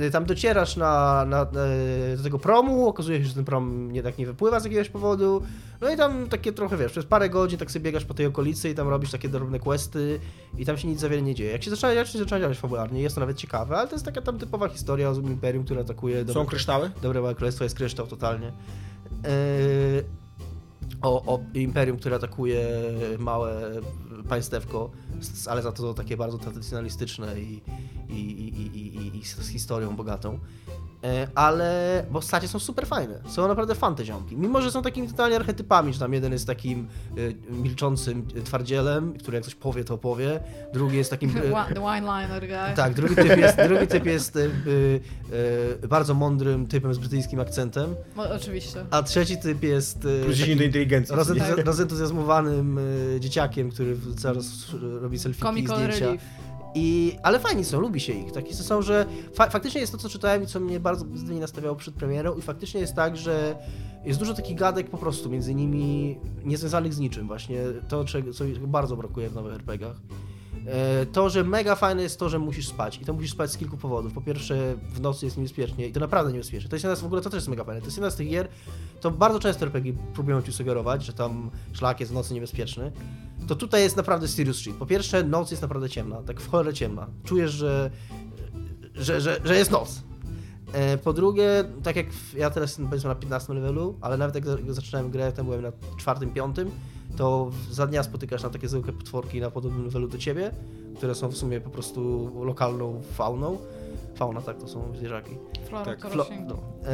yy, tam docierasz na, na, yy, do tego promu, okazuje się, że ten prom nie tak nie wypływa z jakiegoś powodu, no i tam takie trochę, wiesz, przez parę godzin tak sobie biegasz po tej okolicy i tam robisz takie drobne questy i tam się nic za wiele nie dzieje. Jak się zaczyna, jak się zaczyna działać fabularnie, jest to nawet ciekawe, ale to jest taka tam typowa historia o imperium, które atakuje Są dobre, kryształy? dobre małe królestwo, jest kryształ totalnie. Yy, o, o imperium, które atakuje małe państewko, ale za to takie bardzo tradycjonalistyczne i, i, i, i, i, z historią bogatą. E, Ale postacie są super fajne. Są naprawdę fan te ziomki. Mimo, że są takimi totalnie archetypami, że tam jeden jest takim y, milczącym twardzielem, który jak coś powie, to powie. Drugi jest takim... The wi- the wineliner guy. tak, drugi typ jest, drugi typ jest bardzo mądrym typem z brytyjskim akcentem, Mo- oczywiście. a trzeci typ jest Plus 10 takim do inteligencji. rozentuzja- rozentuzjazmowanym dzieciakiem, który cały czas robi selfie i zdjęcia. relief. I, ale fajni są, lubi się ich. Takie są, że fa faktycznie jest to, co czytałem i co mnie bardzo pozytywnie nastawiało przed premierą i faktycznie jest tak, że jest dużo takich gadek po prostu między nimi niezwiązanych z niczym właśnie. To, czego, co bardzo brakuje w nowych RPGach. E, To, że mega fajne jest to, że musisz spać. I to musisz spać z kilku powodów. Po pierwsze, w nocy jest niebezpiecznie i to naprawdę niebezpiecznie. To jest jedna z, w ogóle to też jest mega fajne. To jest jedna z tych gier, to bardzo często RPG próbują ci sugerować, że tam szlak jest w nocy niebezpieczny. To tutaj jest naprawdę serious shit. Po pierwsze, noc jest naprawdę ciemna, tak w cholerę ciemna. Czujesz, że, że, że, że jest noc. E, Po drugie, tak jak ja teraz powiedzmy na 15 levelu, ale nawet jak za- jak zaczynałem grę, tam byłem na czwartym, piątym, to w- za dnia spotykasz na takie zwykłe potworki na podobnym levelu do ciebie, które są w sumie po prostu lokalną fauną. Fauna, tak, to są zwierzaki. Flora Tak, Flo- no. E,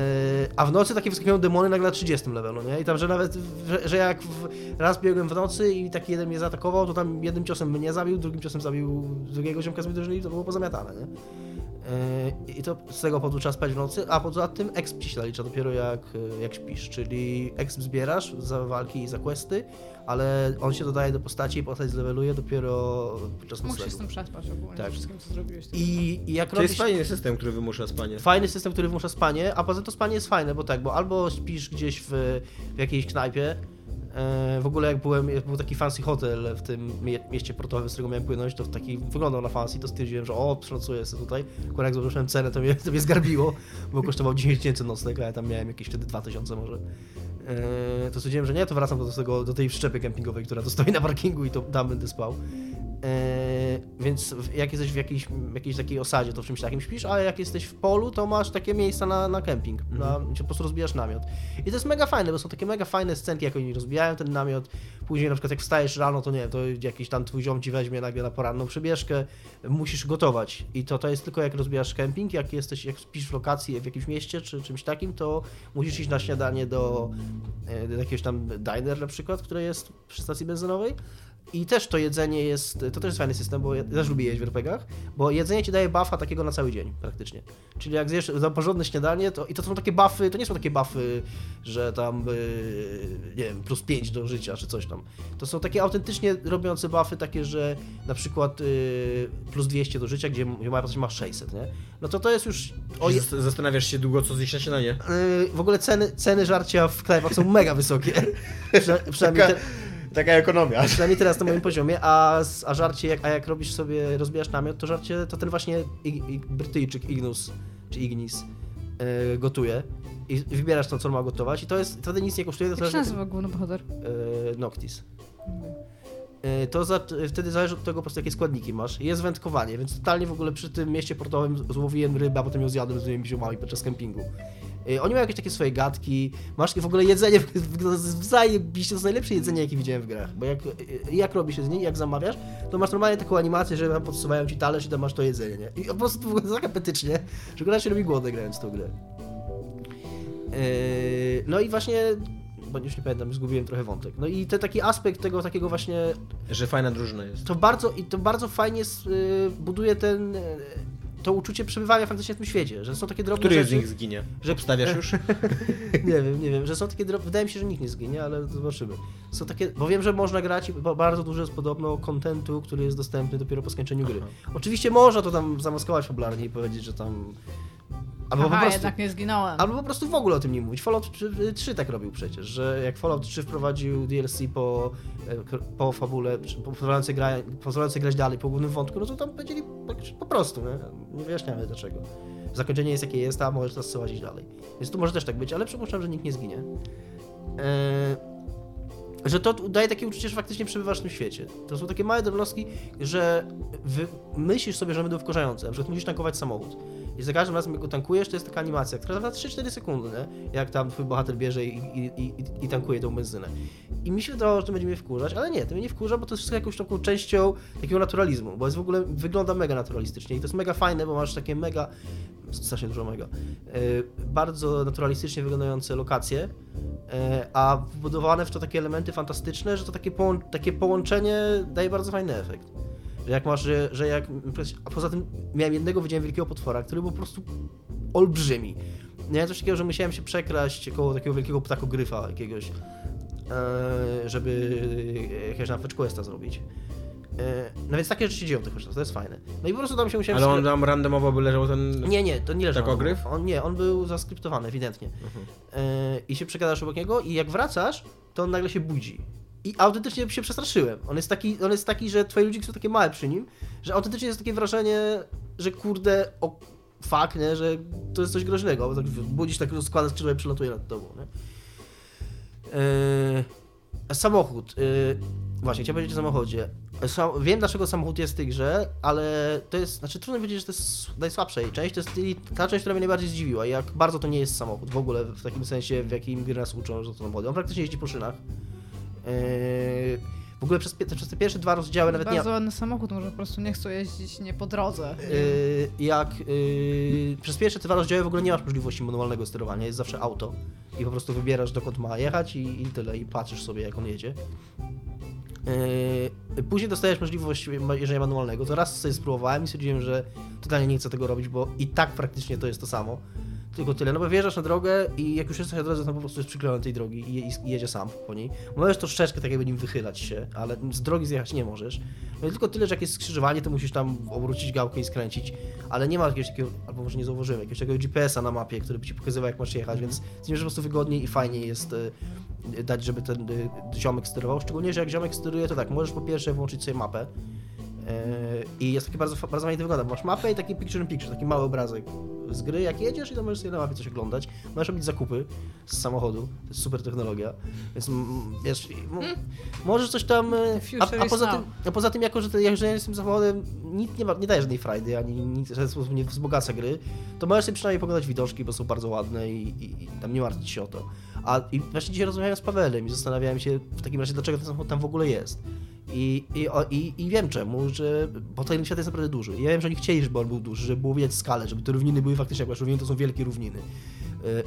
a w nocy takie wyskakują demony nagle na 30 levelu, nie? I tam, że nawet, że, że jak w, raz biegłem w nocy i taki jeden mnie zaatakował, to tam jednym ciosem mnie zabił, drugim ciosem zabił drugiego ziomka z drużyny i to było pozamiatane, nie? E, I to z tego powodu trzeba spać w nocy, a poza tym exp ci się nalicza dopiero jak, e, jak śpisz, czyli exp zbierasz za walki i za questy, ale on się dodaje do postaci i postać zleveluje dopiero podczas Mógł się z noclegu. tym przespać ogólnie, Tak. wszystkim co zrobiłeś. I, I jak To robisz... jest fajny system, który wymusza spanie. Fajny system, który wymusza spanie, a poza tym to spanie jest fajne, bo tak, bo albo śpisz gdzieś w, w jakiejś knajpie, w ogóle jak byłem, był taki fancy hotel w tym mie mieście portowym, z którego miałem płynąć, to taki wyglądał na fancy, to stwierdziłem, że o, przenocuję sobie tutaj. Akurat jak zobaczyłem cenę, to mnie, to mnie zgarbiło, bo kosztował 10 tysięcy nocleg, a ja tam miałem jakieś wtedy 2000 może. E, to stwierdziłem, że nie, to wracam do, tego, do tej przyczepy kempingowej, która to stoi na parkingu i to tam będę spał. E, więc jak jesteś w jakiejś, jakiejś takiej osadzie, to w czymś takim śpisz, a jak jesteś w polu, to masz takie miejsca na, na kemping, na, gdzie po prostu rozbijasz namiot. I to jest mega fajne, bo są takie mega fajne scenki, jak oni rozbijają ten namiot. Później na przykład jak wstajesz rano, to nie to jakiś tam twój ziom ci weźmie nagle na poranną przebieżkę, musisz gotować. I to, to jest tylko jak rozbijasz kemping, jak jesteś, jak spisz w lokacji w jakimś mieście czy czymś takim, to musisz iść na śniadanie do, e, do jakiegoś tam diner na przykład, które jest przy stacji benzynowej. I też to jedzenie jest, to też jest fajny system, bo ja też lubię jeść w RPGach, bo jedzenie ci daje buffa takiego na cały dzień praktycznie. Czyli jak zjesz za porządne śniadanie, to i to są takie buffy, to nie są takie buffy, że tam, yy, nie wiem, plus 5 do życia czy coś tam. To są takie autentycznie robiące buffy takie, że na przykład yy, plus 200 do życia, gdzie, gdzie postać ma 600, nie? No to to jest już... O, Zastanawiasz się długo, co zjeść na śniadanie? yy, w ogóle ceny, ceny żarcia w knajpach są mega wysokie. Przynajmniej te, Taka ekonomia. Przynajmniej teraz na moim poziomie, a, z- a żarcie, jak, a jak robisz sobie, rozbijasz namiot, to żarcie, to ten właśnie Ig, Ig, Brytyjczyk Ignus, czy Ignis, yy, gotuje i, wybierasz to, co on ma gotować i to jest, wtedy nic nie kosztuje, to Jak się zależy, nazywa główny bohater? yy, Noctis. Yy, To za, wtedy zależy od tego po prostu jakie składniki masz. Jest wędkowanie, więc totalnie w ogóle przy tym mieście portowym złowiłem rybę, a potem ją zjadłem z moimi ziomami podczas kempingu. Yy, Oni mają jakieś takie swoje gadki, masz w ogóle jedzenie, zajebiście, to jest najlepsze jedzenie, jakie widziałem w grach, bo jak, yy, jak robi się z niej, jak zamawiasz, to masz normalnie taką animację, że tam podsuwają ci talerz i tam masz to jedzenie, nie? I po prostu to wygląda tak apetycznie, że gra się robi głodny grając w tą grę. Yy, No i właśnie, bo już nie pamiętam, zgubiłem trochę wątek. No i ten taki aspekt tego takiego właśnie Że fajna drużyna jest. to bardzo, i to bardzo fajnie y, buduje ten, y, to uczucie przebywania w tym świecie, że są takie drobne Który z rzeczy. nich zginie? Że obstawiasz już? Nie wiem, nie wiem, że są takie drobne, wydaje mi się, że nikt nie zginie, ale zobaczymy. Są takie, bo wiem, że można grać, bardzo dużo jest podobno kontentu, który jest dostępny dopiero po skończeniu gry. Oczywiście można to tam zamaskować fabularnie i powiedzieć, że tam... Albo Aha, po prostu... jednak nie zginąłem. Albo po prostu w ogóle o tym nie mówić. Fallout 3, 3 tak robił przecież, że jak Fallout 3 wprowadził DLC po, e, po fabule, czy po- pozwalający, gra, pozwalający grać dalej po głównym wątku, no to tam powiedzieli po, prostu, nie? nie wyjaśniamy dlaczego. Zakończenie jest jakie jest, a możesz teraz łazić dalej. Więc tu może też tak być, ale przypuszczam, że nikt nie zginie. E, że to daje takie uczucie, że faktycznie przebywasz w tym świecie. To są takie małe drobnostki, że myślisz sobie, że będą wkurzające. Na przykład musisz tankować samochód. I za każdym razem, jak go tankujesz, to jest taka animacja, która trwa 3-4 sekundy, nie? jak tam twój bohater bierze i, i, i, i tankuje tą benzynę. I mi się wydawało, że to będzie mnie wkurzać, ale nie, to mnie nie wkurza, bo to jest wszystko jakąś taką częścią takiego naturalizmu, bo jest w ogóle, wygląda mega naturalistycznie i to jest mega fajne, bo masz takie mega, strasznie dużo mega, yy, bardzo naturalistycznie wyglądające lokacje, yy, a wbudowane w to takie elementy fantastyczne, że to takie, połą- takie połączenie daje bardzo fajny efekt. Jak masz, że, że jak. A poza tym miałem jednego, widziałem wielkiego potwora, który był po prostu olbrzymi. Miałem coś takiego, że musiałem się przekraść koło takiego wielkiego ptakogryfa jakiegoś, e, żeby jakiegoś na questa zrobić. E, No więc takie rzeczy się dzieją tych to jest fajne. No i po prostu tam się musiałem... Ale on tam randomowo by leżał ten... Nie, nie, to nie leżał. Ptakogryf? On nie, on był zaskryptowany, ewidentnie. E, I się przegadasz obok niego i jak wracasz, to on nagle się budzi. I autentycznie się przestraszyłem. On jest taki, on jest taki że twoi ludziki są takie małe przy nim, że autentycznie jest takie wrażenie, że kurde, o fuck, nie, że to jest coś groźnego. Bo tak budzisz, tak składa skrzydła i przelatuje nad tobą, nie? E, samochód. E, właśnie, chciałem powiedzieć o samochodzie. Sam, wiem, dlaczego samochód jest w tej grze, ale to jest, znaczy trudno powiedzieć, że to jest najsłabsza jej część, to jest ta część, która mnie najbardziej zdziwiła, jak bardzo to nie jest samochód, w ogóle w takim sensie, w jakim gry nas uczą, że to samochody. On praktycznie jeździ po szynach. Yy, w ogóle przez, przez te pierwsze dwa rozdziały nawet nie... Bardzo ładny samochód, może po prostu nie chcą jeździć nie po drodze. Yy, jak yy, przez pierwsze dwa rozdziały w ogóle nie masz możliwości manualnego sterowania, jest zawsze auto i po prostu wybierasz dokąd ma jechać i, i tyle i patrzysz sobie jak on jedzie. Yy, później dostajesz możliwość jeżdżenia manualnego, to raz sobie spróbowałem i stwierdziłem, że totalnie nie chcę tego robić, bo i tak praktycznie to jest to samo. Tylko tyle, no bo wjeżdżasz na drogę i jak już jesteś na drodze, to po prostu jest przyklejony tej drogi i, i, i jedzie sam po niej. Możesz troszeczkę tak jakby nim wychylać się, ale z drogi zjechać nie możesz. No tylko tyle, że jak jest skrzyżowanie, to musisz tam obrócić gałkę i skręcić, ale nie ma jakiegoś takiego, albo może nie zauważyłem, jakiegoś takiego GPS-a na mapie, który by ci pokazywał jak masz jechać, więc z nim po prostu wygodniej i fajniej jest dać, żeby ten y, ziomek sterował. Szczególnie, że jak ziomek steruje, to tak, możesz po pierwsze włączyć sobie mapę. Yy, I jest taki bardzo, bardzo fajnie to wygląda. Masz mapę i taki picture in picture, taki mały obrazek z gry, jak jedziesz i to możesz sobie na mapie coś oglądać. Możesz robić zakupy z samochodu, to jest super technologia. Więc mm, wiesz, i mo- możesz coś tam. e, A, a, poza tym, a poza tym, jako że jeżdżenie z tym samochodem nic nie, ma, nie daje żadnej frajdy, ani nic w żaden sposób nie wzbogaca gry, to możesz sobie przynajmniej poglądać widoczki, bo są bardzo ładne i, i, i tam nie martwić się o to. A i właśnie dzisiaj rozmawiałem z Pawelem i zastanawiałem się w takim razie, dlaczego ten samochód tam w ogóle jest. I, i, i, I wiem czemu, że. Bo ten świat jest naprawdę duży. Ja wiem, że oni chcieli, żeby on był duży, żeby było widać skalę, żeby te równiny były faktycznie, jak równiny, to są wielkie równiny.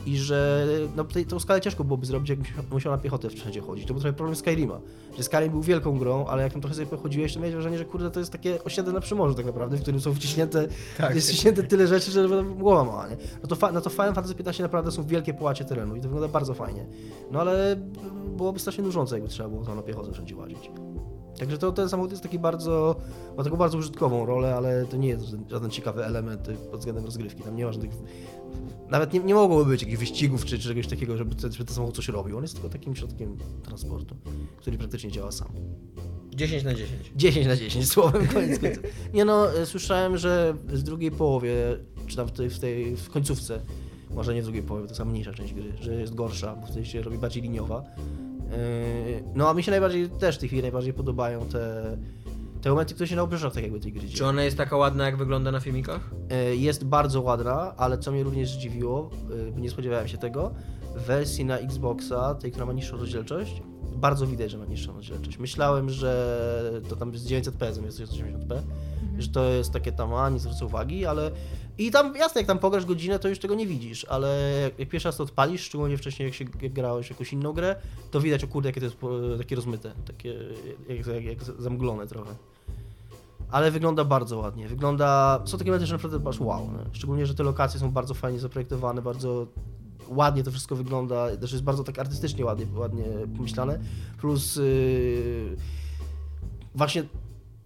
I że no, tą skalę ciężko byłoby zrobić, jakbyś musiał na piechotę wszędzie chodzić. To był trochę problem Skyrima. Że Skyrim był wielką grą, ale jak tam trochę sobie pochodziłeś, to miałeś wrażenie, że kurde, to jest takie osiedle na Przymorzu tak naprawdę, w którym są wciśnięte, Tak. jest wciśnięte tyle rzeczy, że głowa mała, nie? No to, fa- no to Final Fantasy 15 naprawdę są wielkie połacie terenu i to wygląda bardzo fajnie. No ale byłoby strasznie nużące, jakby trzeba było tam na piechotę wszędzie łazić. Także to, ten samochód jest taki bardzo, ma taką bardzo użytkową rolę, ale to nie jest żaden, żaden ciekawy element pod względem rozgrywki. Tam nie ma żadnych, nawet nie, nie mogłoby być jakichś wyścigów czy, czy czegoś takiego, żeby, te- żeby ten samochód coś robił. On jest tylko takim środkiem transportu, który praktycznie działa sam. 10 na 10. 10 na 10 słowem, koniec. Nie no, y, słyszałem, że w drugiej połowie, czy tam w tej, w tej w końcówce, może nie w drugiej połowie, to jest mniejsza część gry, że jest gorsza, bo wtedy się robi bardziej liniowa. Yy, No a mi się najbardziej, też w tej chwili najbardziej podobają te, te momenty, które się na obrzeżach tak jakby tej gry. Czy ona jest taka ładna, jak wygląda na filmikach? E, Jest bardzo ładna, ale co mnie również zdziwiło, e, bo nie spodziewałem się tego, w wersji na Xboxa, tej, która ma niższą rozdzielczość, bardzo widać, że ma niższą rozdzielczość. Myślałem, że to tam jest 900p zamiast 1080p, że to jest takie tam, a nie zwrócę uwagi, ale... I tam, jasne, jak tam pograsz godzinę, to już tego nie widzisz, ale jak, jak pierwszy raz to odpalisz, szczególnie wcześniej jak się jak grałeś w jakąś inną grę, to widać, o kurde, jakie to jest takie rozmyte, takie jak, jak, jak zamglone trochę. Ale wygląda bardzo ładnie. Wygląda. Są takie momenty, że naprawdę masz wow. Nie? Szczególnie, że te lokacje są bardzo fajnie zaprojektowane, bardzo ładnie to wszystko wygląda. Też jest bardzo tak artystycznie ładnie, ładnie pomyślane. Plus yy, właśnie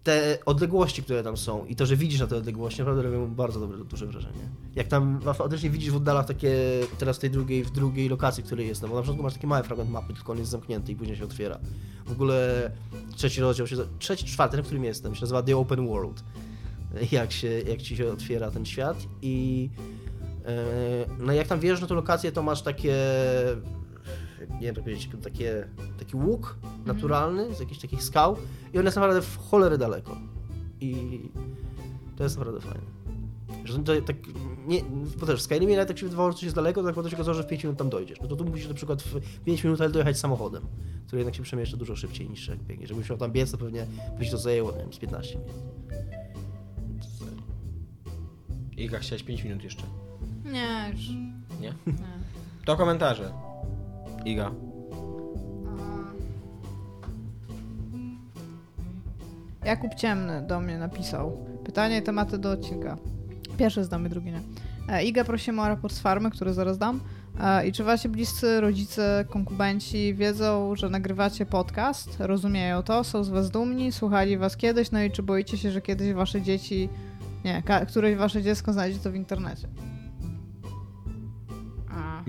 te odległości, które tam są i to, że widzisz na te odległości, naprawdę robią bardzo dobre, duże wrażenie. Jak tam faktycznie widzisz w oddalach takie, teraz tej drugiej, w drugiej lokacji, w której jest, no bo na przykład masz taki mały fragment mapy, tylko on jest zamknięty i później się otwiera. W ogóle trzeci rozdział się, trzeci, czwarty, w którym jestem, się nazywa The Open World. Jak, się, jak ci się otwiera ten świat i e, no jak tam wjeżdżasz na tę lokację, to masz takie nie wiem jak powiedzieć, takie, taki łuk naturalny z jakichś takich skał i on jest naprawdę w cholerę daleko. I to jest naprawdę fajne. Że to tak, nie, bo też w Skyrimie nawet jak się wydawało, że coś jest daleko, to tak potem się okazało, że w 5 minut tam dojdziesz. No to tu musisz na przykład w 5 minut dojechać samochodem, który jednak się przemieszcza dużo szybciej niż jak biegnie. Żebyś miał tam biec, to pewnie by się to zajęło, nie wiem, z 15 minut. Iga, chciałeś 5 minut jeszcze. Nie, już. Nie? Nie. To komentarze. Iga. Jakub Ciemny do mnie napisał. Pytania i tematy do odcinka. Pierwszy zdamy, drugi nie. E, Iga prosimy o raport z farmy, który zaraz dam. E, I czy wasi bliscy rodzice, konkubenci wiedzą, że nagrywacie podcast? Rozumieją to? Są z was dumni? Słuchali was kiedyś? No i czy boicie się, że kiedyś wasze dzieci... Nie, któreś wasze dziecko znajdzie to w internecie?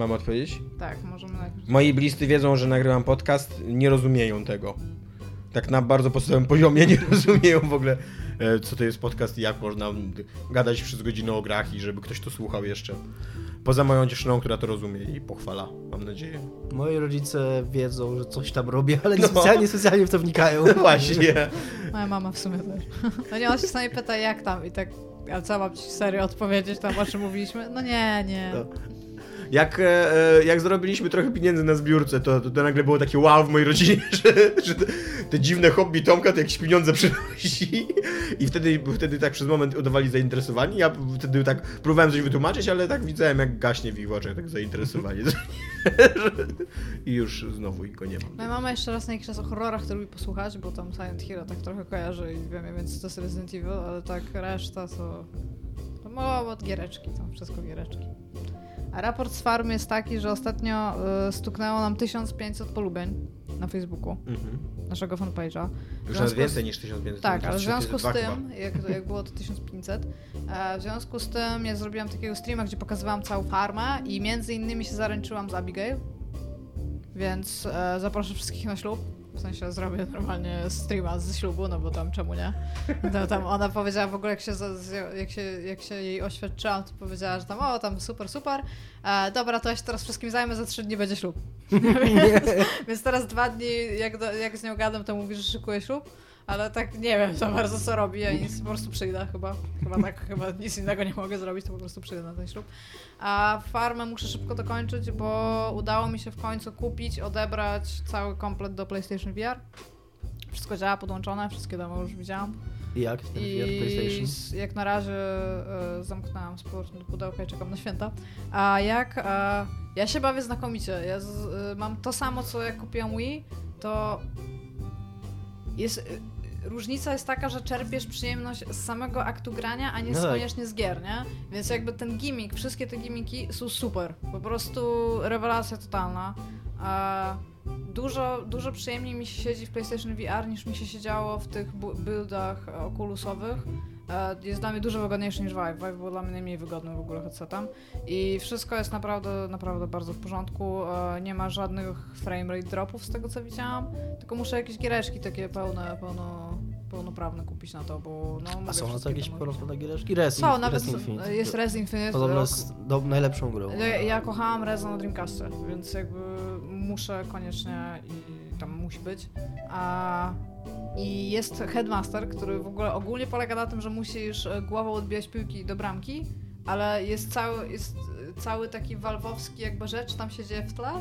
Mam odpowiedzieć? tak, możemy najpierw... Moi bliscy wiedzą, że nagrywam podcast, nie rozumieją tego. Tak na bardzo podstawowym poziomie nie rozumieją w ogóle, e, co to jest podcast i jak można gadać przez godzinę o grach i żeby ktoś to słuchał jeszcze. Poza moją dziewczyną, która to rozumie i pochwala, mam nadzieję. Moi rodzice wiedzą, że coś tam robię, ale nie No. specjalnie, specjalnie w to wnikają. Właśnie. Moja mama w sumie też. No nie, on się sami pyta jak tam i tak, a co mam ci serio odpowiedzieć tam o czym mówiliśmy? No nie, nie. No. Jak, e, e, jak zarobiliśmy trochę pieniędzy na zbiórce, to, to, to nagle było takie wow w mojej rodzinie, że, że te, te dziwne hobby Tomka to jakieś pieniądze przynosi. I wtedy, wtedy tak przez moment udawali zainteresowani. Ja wtedy tak próbowałem coś wytłumaczyć, ale tak widziałem jak gaśnie w ich oczach tak zainteresowanie. I już znowu go nie mam. Moja mama jeszcze raz na jakiś czas o horrorach to lubi posłuchać, bo tam Silent Hill tak trochę kojarzy i wiem, więc to jest Resident Evil, ale tak reszta to... To mało od giereczki, tam wszystko giereczki. A raport z farmy jest taki, że ostatnio y, stuknęło nam 1500 polubień na Facebooku, Mhm. naszego fanpage'a. Już nawet z- więcej niż 1500. Tak, ale w związku z 1502 tym, jak, jak było to 1500, e, w związku z tym ja zrobiłam takiego streama, gdzie pokazywałam całą farmę i między innymi się zaręczyłam z Abigail. więc e, zaproszę wszystkich na ślub. W sensie zrobię normalnie streama ze ślubu, no bo tam czemu nie? To, tam ona powiedziała w ogóle, jak się, jak się, jak się jej oświadczyłam, to powiedziała, że tam o, tam super, super. E, dobra, to ja się teraz wszystkim zajmę, za trzy dni będzie ślub. więc, więc teraz dwa dni, jak, do, jak z nią gadam, to mówi, że szykuje ślub. Ale tak nie wiem za bardzo co robi, ja nic po prostu przyjdę chyba. Chyba tak, chyba nic innego nie mogę zrobić, to po prostu przyjdę na ten ślub. A farmę muszę szybko dokończyć, bo udało mi się w końcu kupić, odebrać cały komplet do PlayStation VR. Wszystko działa podłączone, wszystkie demo już widziałam. I jak? Ten VR I PlayStation? jak na razie e, zamknęłam powrotem do pudełka i czekam na święta. A jak? E, ja się bawię znakomicie. Ja z, e, mam to samo, co jak kupiłam Wii, to jest... e, Różnica jest taka, że czerpiesz przyjemność z samego aktu grania, a nie No tak. koniecznie z gier, nie? Więc jakby ten gimmick, wszystkie te gimmiki są super. Po prostu rewelacja totalna. A dużo, dużo przyjemniej mi się siedzi w PlayStation VR niż mi się siedziało w tych bu- buildach e, Oculusowych. E, Jest dla mnie dużo wygodniejszy niż Vive. Vive był dla mnie najmniej wygodny w ogóle headsetem. I wszystko jest naprawdę, naprawdę bardzo w porządku. E, Nie ma żadnych frame rate dropów z tego co widziałam. Tylko muszę jakieś giereczki takie pełne, pełno, pełnoprawne kupić na to, bo no... A są na to jakieś pełnoprawne giereczki? Res, Są, nawet Res Infinite. jest Res Infinite. Podobno jest do, najlepszą grą. ja, ja kochałam Reza na Dreamcastie, więc jakby muszę koniecznie i tam musi być. A, I jest Headmaster, który w ogóle ogólnie polega na tym, że musisz e, głową odbijać piłki do bramki, ale jest cały, jest e, cały taki walwowski jakby rzecz, tam się dzieje w tle.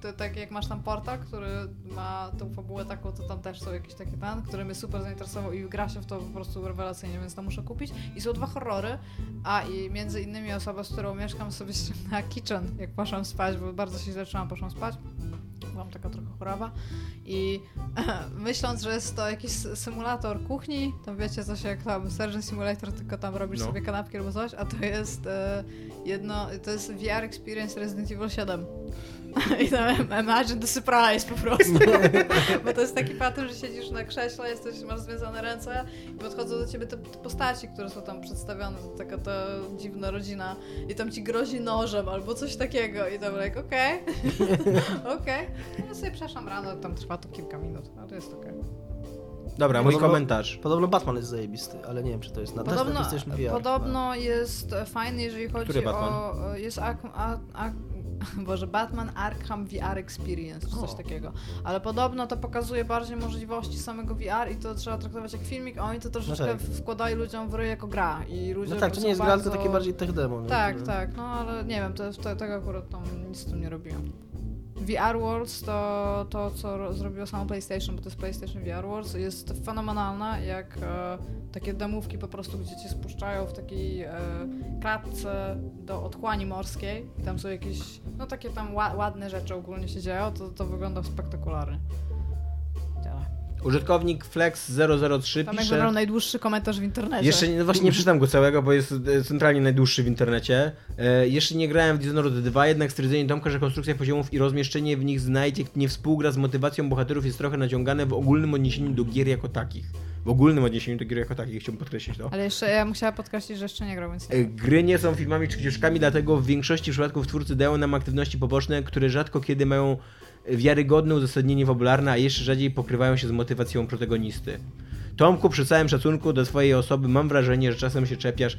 To tak jak masz tam portal, który ma tą fabułę taką, to tam też są jakieś takie ten, który mnie super zainteresował i gra się w to po prostu rewelacyjnie, więc to muszę kupić. I są dwa horrory, a i między innymi osoba, z którą mieszkam sobie ściągnęła kitchen, jak poszłam spać, bo bardzo się źle czułam, poszłam spać. Byłam taka trochę choroba i myśląc, że jest to jakiś symulator kuchni, tam wiecie coś jak tam Surgeon Simulator, tylko tam robisz No. sobie kanapki albo coś, a to jest e, jedno, to jest VR Experience Resident Evil 7. I tam imagine the surprise po prostu. Bo to jest taki pattern, że siedzisz na krześle, jesteś, masz związane ręce i podchodzą do ciebie te, te postaci, które są tam przedstawione, to taka ta dziwna rodzina i tam ci grozi nożem albo coś takiego i tam like, okej, okej. Ja sobie przeszłam rano, tam trwa to kilka minut, ale to jest okej. Dobra, mój Podobno- komentarz. Podobno Batman jest zajebisty, ale nie wiem, czy to jest na, też na Podobno, PlayStation VR. podobno jest fajny, jeżeli chodzi Który Batman? o... Jest Ak, a, a, Boże, Batman Arkham VR Experience, czy coś O. takiego. Ale podobno to pokazuje bardziej możliwości samego VR i to trzeba traktować jak filmik, a oni to troszeczkę tak. wkładają ludziom w ryj jako gra. I ludzie No tak, to nie jest gra, tylko bardzo- takie bardziej tech demo. nie? Tak, tak, no ale nie wiem, to, to, tego akurat tam nic z tym nie robiłem. VR Worlds to to, co ro- zrobiło samo PlayStation, bo to jest PlayStation VR Worlds, jest fenomenalne, jak e, takie demówki po prostu, gdzie cię spuszczają w takiej e, klatce do otchłani morskiej i tam są jakieś, no takie tam ła, ładne rzeczy ogólnie się dzieją, to, to wygląda spektakularnie. Użytkownik Flex003 Tam jak pisze... wybrał najdłuższy komentarz w internecie. Jeszcze no właśnie nie przeczytam go całego, bo jest e, centralnie najdłuższy w internecie. E, jeszcze nie grałem w Dishonored 2, jednak stwierdzenie Tomka, że konstrukcja poziomów i rozmieszczenie w nich znajdziek nie współgra z motywacją bohaterów jest trochę naciągane w ogólnym odniesieniu do gier jako takich. W ogólnym odniesieniu do gier jako takich, chciałbym podkreślić to. Ale jeszcze ja musiała podkreślić, że jeszcze nie grał, więc E, Gry nie są filmami czy książkami, dlatego w większości przypadków twórcy dają nam aktywności poboczne, które rzadko kiedy mają wiarygodne uzasadnienie fabularne, a jeszcze rzadziej pokrywają się z motywacją protagonisty. Tomku, przy całym szacunku do swojej osoby, mam wrażenie, że czasem się czepiasz,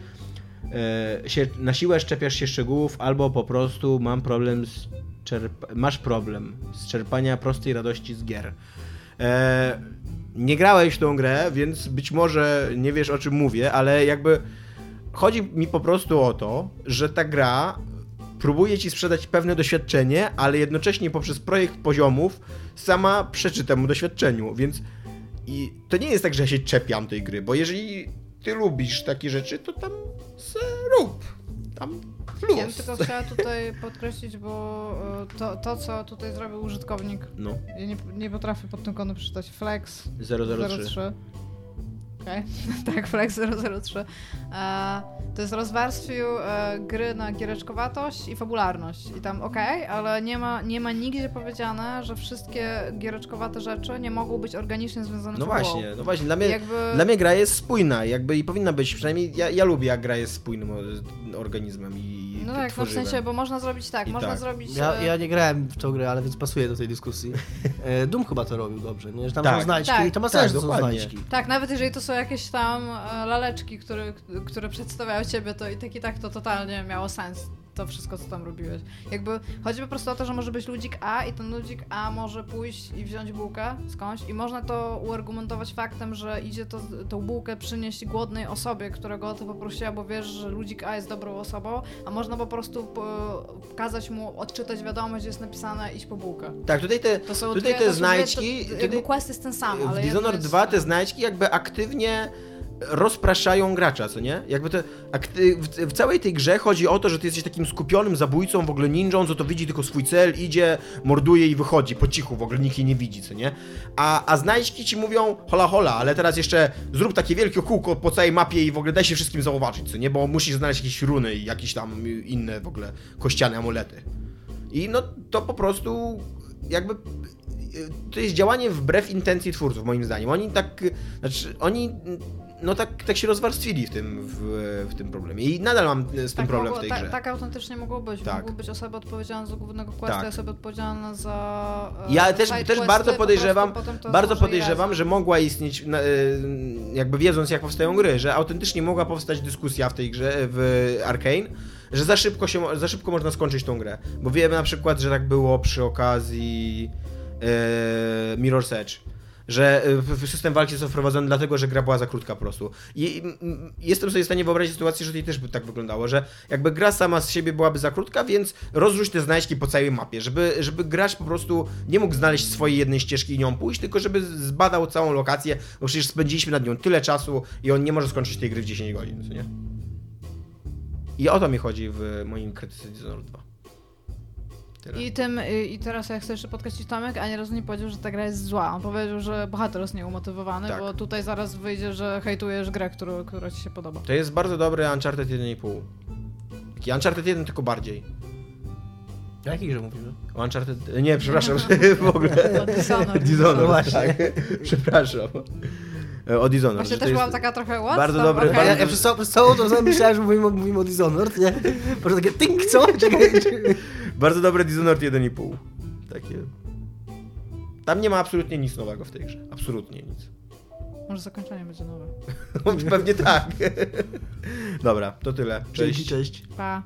e, się, na siłę szczepiasz się szczegółów, albo po prostu mam problem z czerp- masz problem z czerpania prostej radości z gier. E, nie grałeś w tą grę, więc być może nie wiesz o czym mówię, ale jakby chodzi mi po prostu o to, że ta gra próbuje ci sprzedać pewne doświadczenie, ale jednocześnie poprzez projekt poziomów sama przeczy temu doświadczeniu, więc i to nie jest tak, że ja się czepiam tej gry, bo jeżeli ty lubisz takie rzeczy, to tam se rób. Tam plus. Ja bym tylko chciała tutaj podkreślić, bo e, to, to co tutaj zrobił użytkownik, No, ja nie, nie potrafię pod tym kątem przeczytać, Flex 003. Okej, tak, Flex 003. E, to jest rozwarstwił e, gry na giereczkowatość i fabularność. I tam okej, ale nie ma, nie ma nigdzie powiedziane, że wszystkie giereczkowate rzeczy nie mogą być organicznie związane No z fabułą. właśnie, no właśnie, dla mnie, Jakby... dla mnie gra jest spójna, jakby i powinna być, przynajmniej ja, ja lubię jak gra jest spójnym o- organizmem i No tak, no w sensie, bo można zrobić tak, I można tak. zrobić... Ja, e, ja nie grałem w tą grę, ale więc pasuje do tej dyskusji. E, Doom chyba to robił dobrze, nie? Że tam Tak. są znajdźki Tak. i to ma Tak, sens, że są znajdźki. Tak, nawet jeżeli to są jakieś tam e, laleczki, które, które przedstawiają ciebie, to i tak i tak to totalnie miało sens. To wszystko, co tam robiłeś. Jakby chodzi po prostu o to, że może być ludzik A i ten ludzik A może pójść i wziąć bułkę skądś i można to uargumentować faktem, że idzie to, tą bułkę przynieść głodnej osobie, którego o to poprosiła, bo wiesz, że ludzik A jest dobrą osobą, a można po prostu po, kazać mu odczytać wiadomość, gdzie jest napisane iść po bułkę. Tak, tutaj te, To są tutaj dwie- te znajdźki... To, tutaj- jakby quest jest ten sam, ale w Dishonored jest- 2 te znajdźki jakby aktywnie rozpraszają gracza, co nie? Jakby to w, w całej tej grze chodzi o to, że ty jesteś takim skupionym zabójcą, w ogóle ninją, co to widzi tylko swój cel, idzie, morduje i wychodzi po cichu, w ogóle nikt jej nie widzi, co nie? A, a znajdźki ci mówią, hola hola, ale teraz jeszcze zrób takie wielkie kółko po całej mapie i w ogóle daj się wszystkim zauważyć, co nie? Bo musisz znaleźć jakieś runy i jakieś tam inne w ogóle kościane amulety. I no to po prostu jakby to jest działanie wbrew intencji twórców, moim zdaniem. Oni tak, znaczy, oni no tak, tak się rozwarstwili w tym, w, w tym problemie. I nadal mam z tym Tak, problem mogło, w tej tak, grze. tak autentycznie mogło być. Tak. Mogły być osoby odpowiedzialne za głównego questa Tak. i osoby odpowiedzialne za. e, Ja też, też questy, bardzo po podejrzewam, to bardzo podejrzewam, że mogła istnieć, y, jakby wiedząc jak powstają gry, że autentycznie mogła powstać dyskusja w tej grze, w Arkane, że za szybko, się, za szybko można skończyć tą grę. Bo wiemy na przykład, że tak było przy okazji e, Mirror's Edge. Że e, system walki został wprowadzony dlatego, że gra była za krótka po prostu. I jestem sobie w stanie wyobrazić sytuację, że tutaj też by tak wyglądało, że jakby gra sama z siebie byłaby za krótka, więc rozrzuć te znajdźki po całej mapie, żeby, żeby gracz po prostu nie mógł znaleźć swojej jednej ścieżki i nią pójść, tylko żeby zbadał całą lokację, bo przecież spędziliśmy nad nią tyle czasu i on nie może skończyć tej gry w 10 godzin, co nie? I o to mi chodzi w moim krytyce Dishonored 2. Tyle. I tym, y, i teraz jak chcę jeszcze podkreślić Tomek, ani razu nie powiedział, że ta gra jest zła. On powiedział, że bohater jest nieumotywowany, Tak. bo tutaj zaraz wyjdzie, że hejtujesz grę, którą, która ci się podoba. To jest bardzo dobry Uncharted 1,5. Taki Uncharted 1 tylko bardziej. O grze mówimy? O Uncharted... Nie, przepraszam, w ogóle. O Dishonored. Dishonored, No właśnie. tak. Przepraszam. E, O Dishonored. Właśnie to też byłam taka trochę what? bardzo Tam, dobry-. Ja, bardzo- ja przez, całą, przez całą tą rozmowę myślałem, że mówimy, o- mówimy o Dishonored, nie? Po prostu takie tink, co? Czekaj, czekaj. Bardzo dobry Dishonored 1,5. Takie... Tam nie ma absolutnie nic nowego w tej grze. Absolutnie nic. Może zakończenie będzie nowe. Pewnie tak. Dobra, to tyle. Dzięki, Cześć. cześć. Pa.